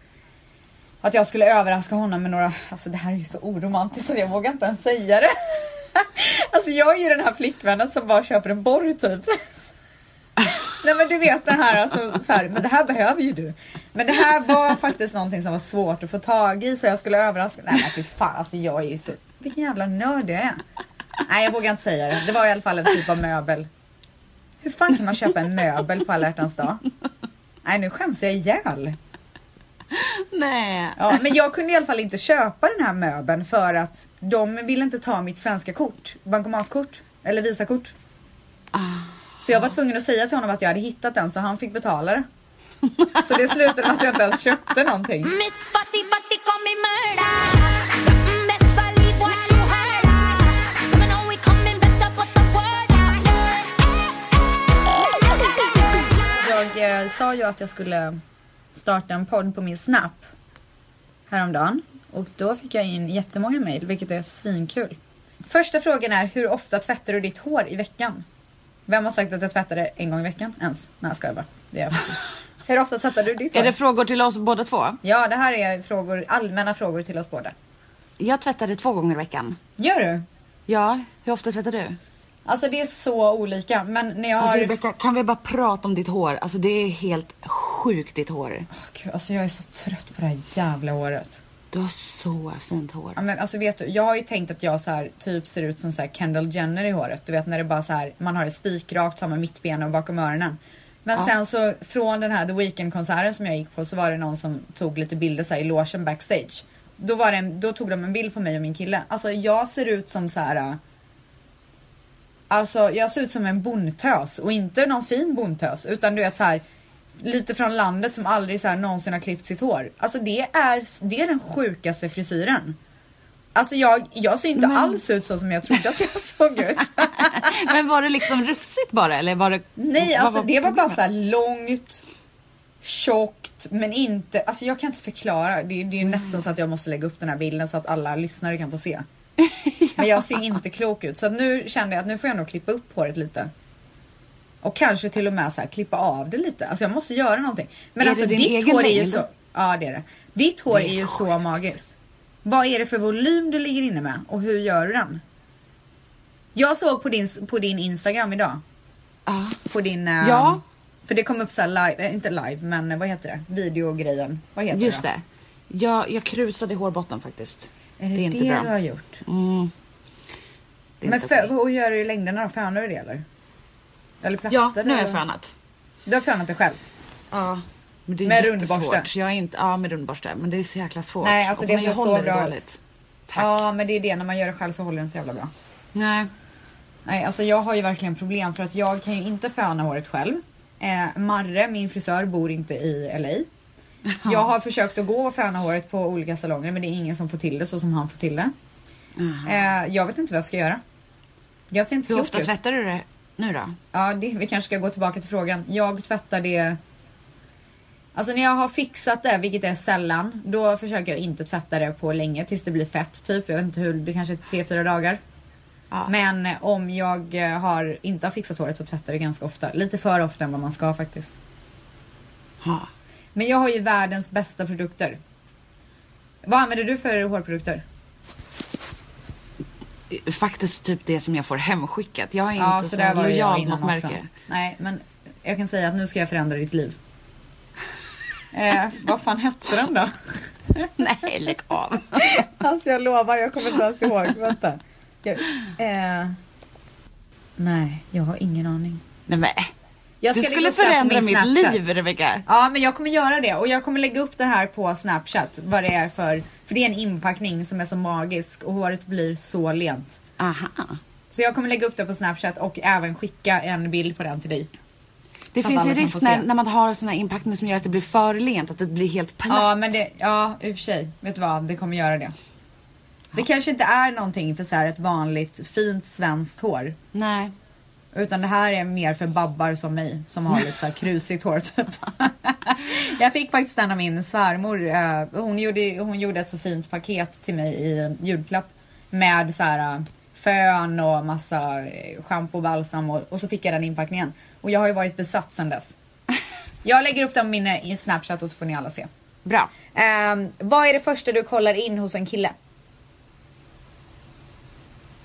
Att jag skulle överraska honom med några, alltså det här är ju så oromantiskt så jag vågar inte ens säga det. *laughs* alltså jag är ju den här flickvännen som bara köper en borr typ. *laughs* Nej men du vet den här, alltså, så här, men det här behöver ju du. Men det här var faktiskt någonting som var svårt att få tag i så jag skulle överraska. Nej men fy fan, alltså jag är ju så, vilken jävla nörd jag är. Nej jag vågar inte säga det. Det var i alla fall en typ av möbel. Hur fan kan man köpa en möbel på alla hjärtans dag? Nej nu skäms jag ihjäl. Nej. Ja, men jag kunde i alla fall inte köpa den här möbeln för att de ville inte ta mitt svenska kort, bankomatkort eller visakort. Så jag var tvungen att säga till honom att jag hade hittat den så han fick betala det. Så det slutade med att jag inte ens köpte någonting. Sa ju att jag skulle starta en podd på min Snap häromdagen och då fick jag in jättemånga mejl vilket är svinkul. Första frågan är hur ofta tvättar du ditt hår i veckan? Vem har sagt att jag tvättar det en gång i veckan ens? Nej jag skojar bara. Det gör jag faktiskt. Hur ofta tvättar du ditt hår? Är det frågor till oss båda två? Ja det här är frågor, allmänna frågor till oss båda. Jag tvättade två gånger i veckan. Gör du? Ja, hur ofta tvättar du? Alltså det är så olika men när jag Alltså har... Rebecka, kan vi bara prata om ditt hår? Alltså det är helt sjukt ditt hår. Åh, Gud, alltså jag är så trött på det här jävla håret. Du har så fint hår. Ja, men alltså vet du, jag har ju tänkt att jag så här, typ ser ut som så här Kendall Jenner i håret. Du vet när det bara så här, man har det spikrakt, så har man mittbena och bakom öronen. Men Ja. sen så från den här The Weeknd-konserten som jag gick på så var det någon som tog lite bilder så här, i logen backstage. Då, var det en, då tog de en bild på mig och min kille. Alltså jag ser ut som så här. Alltså jag ser ut som en bondtös och inte någon fin bondtös utan du vet så här lite från landet som aldrig så här någonsin har klippt sitt hår. Alltså det är, det är den sjukaste frisyren. Alltså jag, jag ser inte Men- alls ut så som jag trodde att jag *laughs* såg ut. *laughs* Men var det liksom rufsigt bara eller var det? Nej, alltså det var bara så långt, tjockt, men inte, alltså jag kan inte förklara. Det, det är Mm. nästan så att jag måste lägga upp den här bilden så att alla lyssnare kan få se. *laughs* Men jag ser inte klok ut så nu kände jag att nu får jag nog klippa upp håret lite. Och kanske till och med så här, klippa av det lite. Alltså jag måste göra någonting. Men Är alltså det din ditt hår är ju längd? så, ja det är det. Ditt hår Det är är ju så magiskt. Vad är det för volym du ligger inne med och hur gör du den? Jag såg på din, på din Instagram idag Ja. på din... eh, Ja. För det kom upp så live, eh, inte live men eh, vad heter det? Videogrejen. Vad heter Just det? det. Jag, jag krusade hårbotten faktiskt. Är det, Det är inte det bra. du har gjort? Mm. Men för, okej. hur gör du i längderna då? Fönar du det eller? Eller plattar Ja, nu har jag fönat. Du har fönat det själv? Ja. Men det är Med rundborste? Jag är inte, ja, med rundborste. Men det är så jäkla svårt. Nej, alltså Och det ser så håller det bra ut. dåligt. Tack. Ja men det är det, när man gör det själv så håller inte så jävla bra. Nej. Nej alltså jag har ju verkligen problem för att jag kan ju inte föna håret själv. Eh, Marre, min frisör, bor inte i LA. Jag har försökt att gå och föna håret på olika salonger men det är ingen som får till det så som han får till det. Eh, jag vet inte vad jag ska göra. Jag ser inte Hur ofta ut. tvättar du det nu då? Ja, det, vi kanske ska gå tillbaka till frågan. Jag tvättar det... Alltså när jag har fixat det, vilket är sällan, då försöker jag inte tvätta det på länge tills det blir fett typ. Jag vet inte hur, det kanske är tre, fyra dagar. Ja. Men eh, om jag eh, har, inte har fixat håret så tvättar jag det ganska ofta. Lite för ofta än vad man ska faktiskt. Ja. Men jag har ju världens bästa produkter. Vad använder du för hårprodukter? Faktiskt typ det som jag får hemskickat. Jag är Ja, inte så så, lojal mot märke. Nej, men jag kan säga att nu ska jag förändra ditt liv. Eh, vad fan hette den då? *laughs* Nej, lägg av. *laughs* Alltså jag lovar, jag kommer inte ens ihåg. Vänta. Jag, eh, nej, jag har ingen aning. Nej, men. Jag Du skulle förändra mitt liv, Rebecka. Ja, men jag kommer göra det och jag kommer lägga upp det här på Snapchat. Vad det är för, för det är en inpackning som är så magisk och håret blir så lent. Aha. Så jag kommer lägga upp det på Snapchat och även skicka en bild på den till dig. Det finns ju risk när, när man har såna inpackningar som gör att det blir för lent, att det blir helt platt. Ja, men det, ja, i och för sig. Vet du vad, det kommer göra det. Det kanske inte är någonting för så här ett vanligt fint svenskt hår. Nej. Utan det här är mer för babbar som mig som har lite så här krusigt hår typ. *laughs* Jag fick faktiskt den av min svärmor. eh, Hon gjorde, hon gjorde ett så fint paket till mig i julklapp. Med så här eh, fön och massa eh, schampo och balsam och, och så fick jag den inpackningen. Och jag har ju varit besatt sedan dess. *laughs* Jag lägger upp dem i min Snapchat och så får ni alla se. Bra. Ehm, vad är det första du kollar in hos en kille?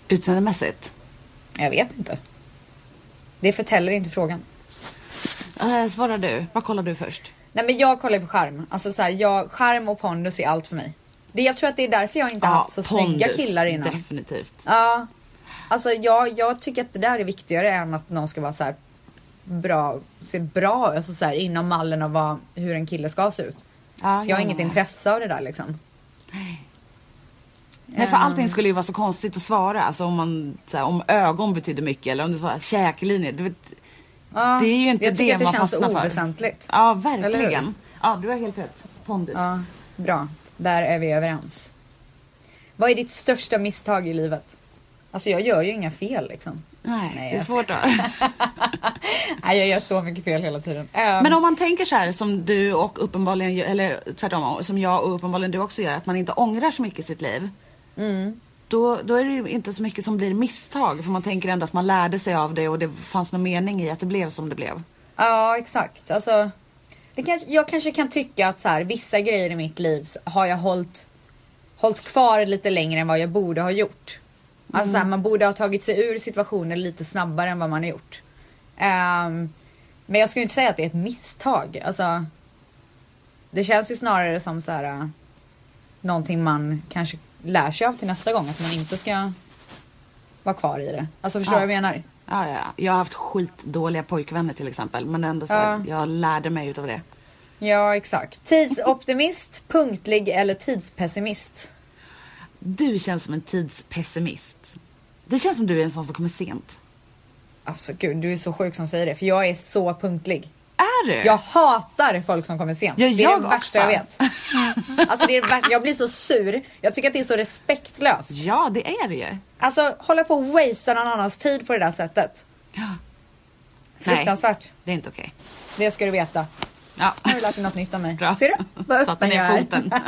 Utseendemässigt. Jag vet inte. Det förtäller inte frågan. Uh, svarar du. Vad kollar du först? Nej men jag kollar på charm. Alltså så här, jag, charm och pondus är allt för mig. Det, jag tror att det är därför jag inte har haft så snygga pondus, killar innan. Definitivt. Ja. Alltså jag, jag tycker att det där är viktigare än att någon ska vara så här bra, se bra alltså så här, inom mallen av vad, hur en kille ska se ut. Ja, Jag har är inget intresse av det där liksom. Nej, för allting skulle ju vara så konstigt att svara. Alltså om, man, här, om ögon betyder mycket eller om det var käklinjer. Du vet, Ja, det är ju inte jag tycker det att det man känns fastnar för. oväsentligt. Ja, Eller hur? verkligen. Ja, du har helt rätt. Pondus. Ja, bra. Där är vi överens. Vad är ditt största misstag i livet? Alltså jag gör ju inga fel liksom. Nej, Nej, det är jag- svårt då. *laughs* Nej, jag gör så mycket fel hela tiden. Men om man tänker så här som du och uppenbarligen, eller tvärtom, som jag och uppenbarligen du också gör, att man inte ångrar så mycket i sitt liv. Mm. Då, då är det ju inte så mycket som blir misstag. För man tänker ändå att man lärde sig av det och det fanns någon mening i att det blev som det blev. Ja, exakt. Alltså, det kanske, jag kanske kan tycka att så här, vissa grejer i mitt liv har jag hållit, hållit kvar lite längre än vad jag borde ha gjort. Alltså så här, man borde ha tagit sig ur situationer lite snabbare än vad man har gjort. Ehm, men jag skulle inte säga att det är ett misstag. Alltså, det känns ju snarare som så här, någonting man kanske lär sig av till nästa gång. Att man inte ska vara kvar i det. Alltså förstår du Ja. vad jag menar? Ja, ja. Jag har haft skitdåliga pojkvänner till exempel. Men ändå så Ja. jag lärde mig utav det. Ja, exakt. Tidsoptimist, *laughs* punktlig eller tidspessimist? Du känns som en tidspessimist. Det känns som du är en sån som kommer sent. Alltså gud, du är så sjuk som säger det. För jag är så punktlig. Är du? Jag hatar folk som kommer sent. Ja, det är jag det värsta jag också. vet. *laughs* Alltså det är det. Jag blir så sur. Jag tycker att det är så respektlöst. Ja, det är det ju. Alltså hålla på och wastea någon annans tid på det där sättet. Ja. Fruktansvärt. Det är inte okej. Det ska du veta. Ja. Nu har du lärt dig något nytt om mig. Bra. Ser du? Vad öppen jag är. foten. *laughs*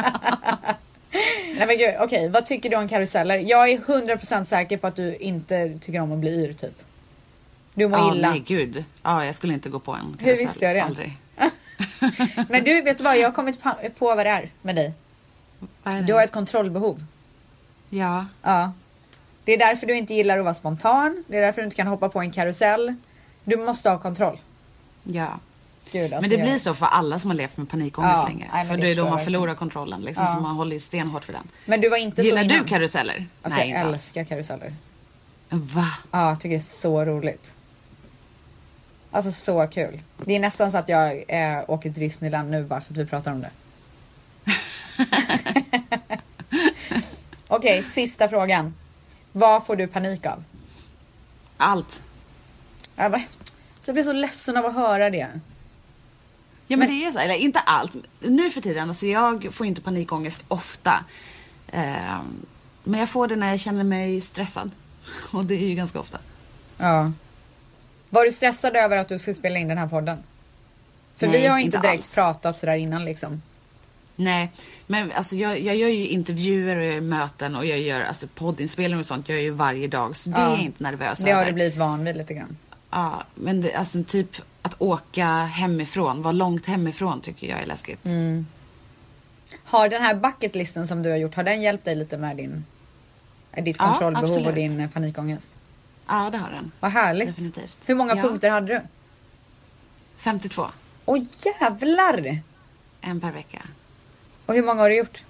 Nej men gud, okej. Vad tycker du om karuseller? Jag är 100% säker på att du inte tycker om att bli yr typ. Du mår Ja, illa. nej gud. Ja, jag skulle inte gå på en Hur visste jag det? Aldrig. *laughs* Men du, vet du vad? Jag har kommit på vad det är med dig. Är? Du har ett kontrollbehov. Ja. Ja. Det är därför du inte gillar att vara spontan. Det är därför du inte kan hoppa på en karusell. Du måste ha kontroll. Ja. Gud, alltså, Men det jag- blir så för alla som har levt med panikångest Ja, länge. nej, för det är då man verkligen. förlorar kontrollen. Liksom, Ja. Så man håller stenhårt för den. Men du var inte Gillar så du innan. karuseller? Alltså, Nej, jag inte alls. älskar karuseller. Va? Ja, jag tycker det är så roligt. Alltså så kul. Det är nästan så att jag eh, åker till Disneyland nu bara för att vi pratar om det. *laughs* Okej, sista frågan. Vad får du panik av? Allt. Ja, va? Så jag blir så ledsen av att höra det. Ja men, det är så, eller inte allt. Nu för tiden, alltså jag får inte panikångest ofta. Ehm, men jag får det när jag känner mig stressad. *laughs* Och det är ju ganska ofta. Ja. Var du stressad över att du skulle spela in den här podden? För Nej, vi har inte inte direkt alls. pratat sådär innan liksom. Nej, men alltså jag, jag gör ju intervjuer och jag gör möten och jag gör alltså poddinspelningar och sånt. Jag gör ju varje dag. Så det Ja. är jag inte nervös Det har över. du blivit van vid lite grann. Ja, men det, alltså typ att åka hemifrån, vara långt hemifrån tycker jag är läskigt. Mm. Har den här bucketlisten som du har gjort, har den hjälpt dig lite med din, ditt Ja, kontrollbehov och absolut. din eh, panikångest? Ja, det har den. Vad härligt. Definitivt. Hur många Ja. punkter hade du? 52. Åh jävlar! En per vecka. Och hur många har du gjort?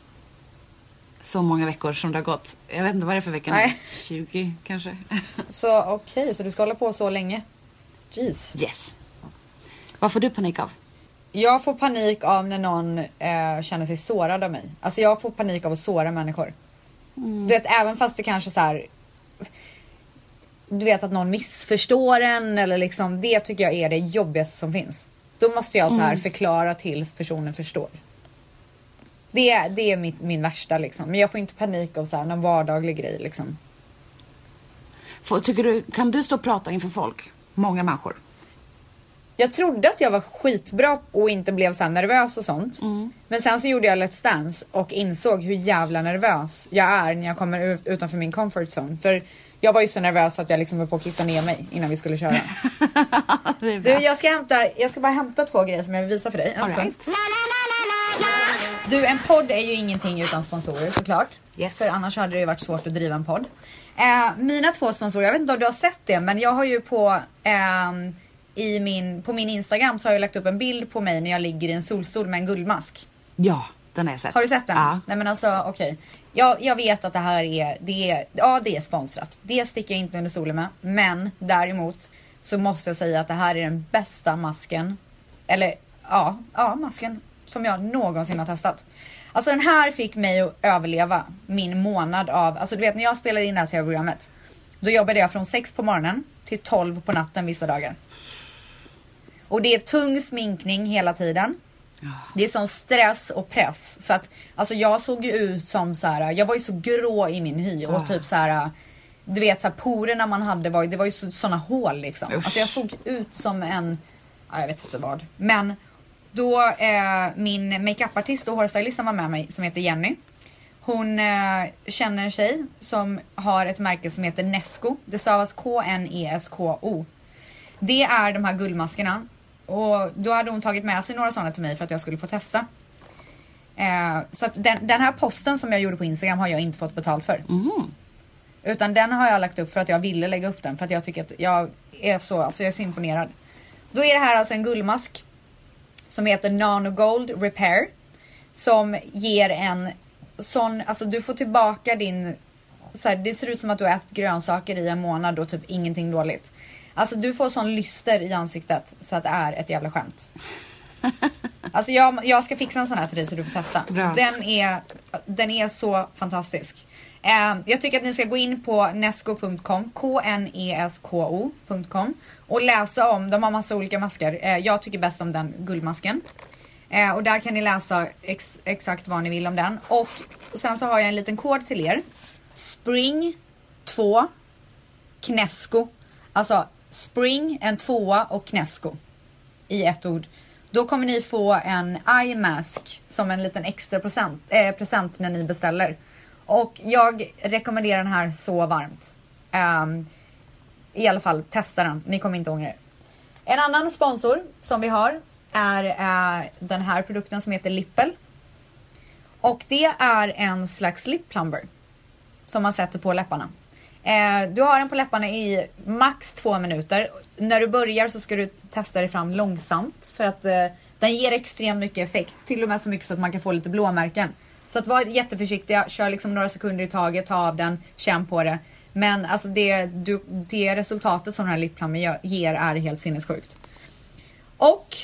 Så många veckor som det har gått. Jag vet inte vad det är för vecka nu. Nej. 20 kanske. *laughs* Så okej, så du ska hålla på så länge? Jeez. yes. Vad får du panik av? Jag får panik av när någon eh, känner sig sårad av mig. Alltså jag får panik av att såra människor. Du vet, även fast det kanske så här. Du vet att någon missförstår en eller liksom det tycker jag är det jobbigaste som finns. Då måste jag så här förklara tills personen förstår. Det, är- det är mitt, min värsta liksom. Men jag får inte panik av så här någon vardaglig grej liksom. Får, tycker du, kan du stå och prata inför folk? många människor. Jag trodde att jag var skitbra och inte blev så nervös och sånt. Men sen så gjorde jag Let's Dance och insåg hur jävla nervös jag är när jag kommer ut utanför min comfort zone. För jag var ju så nervös att jag liksom var på att kissa ner mig innan vi skulle köra. *laughs* Du, jag ska, hämta, jag ska bara hämta två grejer som jag vill visa för dig. En right. Du, en podd är ju ingenting utan sponsorer såklart. Yes. För annars hade det ju varit svårt att driva en podd. Eh, mina två sponsorer, jag vet inte om du har sett det, men jag har ju på, ehm, i min, på min Instagram så har jag lagt upp en bild på mig när jag ligger i en solstol med en guldmask. Ja, den har jag sett. Har du sett den? Ja. Nej men alltså okej. Jag, jag vet att det här är, det är, ja det är sponsrat. Det sticker jag inte under stolen med. Men däremot så måste jag säga att det här är den bästa masken. Eller ja, ja masken som jag någonsin har testat. Alltså den här fick mig att överleva min månad av, alltså du vet när jag spelade in det här tv-programmet. Då jobbade jag från 6 på morgonen till 12 på natten vissa dagar. Och det är tung sminkning hela tiden. Det är sån stress och press. Så att, alltså jag såg ju ut som så här. jag var ju så grå i min hy och typ så här. Du vet så här, porerna man hade var ju, det var ju så, såna hål liksom. Usch. Alltså jag såg ut som en, ja, jag vet inte vad. Men då eh, min makeupartist och hårstylist som var med mig som heter Jenny. Hon eh, känner en tjej som har ett märke som heter Nesco. Det stavas K-N-E-S-K-O. Det är de här guldmaskerna. Och då hade hon tagit med sig några sådana till mig för att jag skulle få testa. Eh, så att den, den här posten som jag gjorde på Instagram har jag inte fått betalt för. Utan den har jag lagt upp för att jag ville lägga upp den för att jag tycker att jag är så, alltså jag är så imponerad. Då är det här alltså en guldmask som heter Nano Gold Repair. Som ger en sån, alltså du får tillbaka din, så här, det ser ut som att du har ätit grönsaker i en månad och typ ingenting dåligt. Alltså du får sån lyster i ansiktet så att det är ett jävla skämt. Alltså jag, jag ska fixa en sån här till dig så du får testa. Bra. Den är, den är så fantastisk. Eh, jag tycker att ni ska gå in på nesco.com, k-n-e-s-k-o.com och läsa om, de har massa olika masker. Eh, jag tycker bäst om den guldmasken. Eh, och där kan ni läsa ex, exakt vad ni vill om den. Och, och sen så har jag en liten kod till er. Spring 2 Knesco. Alltså Spring, en tvåa och Knesco. I ett ord. Då kommer ni få en eye mask som en liten extra present, eh, present när ni beställer. Och jag rekommenderar den här så varmt. Um, I alla fall, testa den. Ni kommer inte ångra er. En annan sponsor som vi har är uh, den här produkten som heter Lippel. Och det är en slags lip plumber. Som man sätter på läpparna. Eh, du har den på läpparna i max två minuter. När du börjar så ska du testa dig fram långsamt. För att eh, den ger extremt mycket effekt. Till och med så mycket så att man kan få lite blåmärken. Så att var jätteförsiktiga, kör liksom några sekunder i taget, ta av den, känn på det. Men alltså det, du, det resultatet som den här lip ger är helt sinnessjukt. Och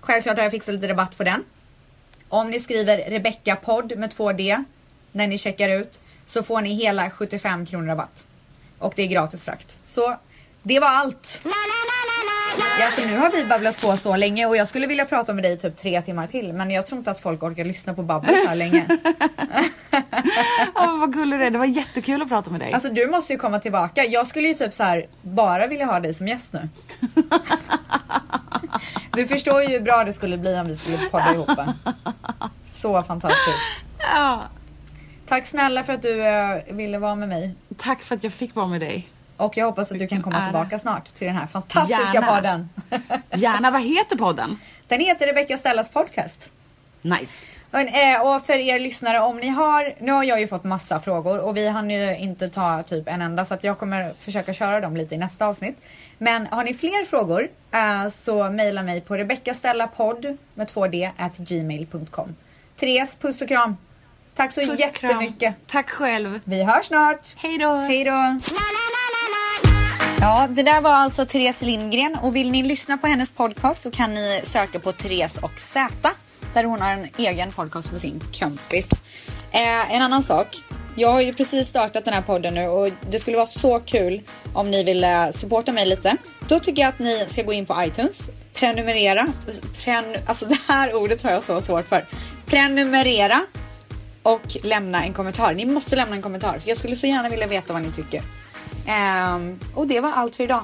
självklart har jag fixat lite rabatt på den. Om ni skriver Rebecca podd med 2D när ni checkar ut så får ni hela 75 kronor rabatt. Och det är gratis frakt. Så det var allt. Ja, alltså nu har vi babblat på så länge och jag skulle vilja prata med dig i typ tre timmar till men jag tror inte att folk orkar lyssna på babbel så här länge. *laughs* Åh, vad gullig du är. Det var jättekul att prata med dig. Alltså du måste ju komma tillbaka. Jag skulle ju typ så här bara vilja ha dig som gäst nu. *laughs* Du förstår ju hur bra det skulle bli om vi skulle podda ihop. Så fantastiskt. ja. Tack snälla för att du eh, ville vara med mig. Tack för att jag fick vara med dig. Och jag hoppas att du kan komma tillbaka snart till den här fantastiska Gärna. podden. *laughs* Gärna, vad heter podden? Den heter Rebecca Stellas podcast. Nice. Men, eh, och för er lyssnare, om ni har, nu har jag ju fått massa frågor och vi hann ju inte ta typ en enda så att jag kommer försöka köra dem lite i nästa avsnitt. Men har ni fler frågor eh, så mejla mig på rebeccastellapodd med 2d at gmail.com. Therese, puss och kram. Tack så Puss och kram. jättemycket. Tack själv. Vi hörs snart. Hej då. Hej då. Ja, det där var alltså Therese Lindgren och vill ni lyssna på hennes podcast så kan ni söka på Therese och Z där hon har en egen podcast med sin kompis. Eh, en annan sak. Jag har ju precis startat den här podden nu och det skulle vara så kul om ni ville supporta mig lite. Då tycker jag att ni ska gå in på iTunes, prenumerera. Pren, alltså det här ordet har jag så svårt för. Prenumerera och lämna en kommentar. Ni måste lämna en kommentar för jag skulle så gärna vilja veta vad ni tycker. Um, och det var allt för idag.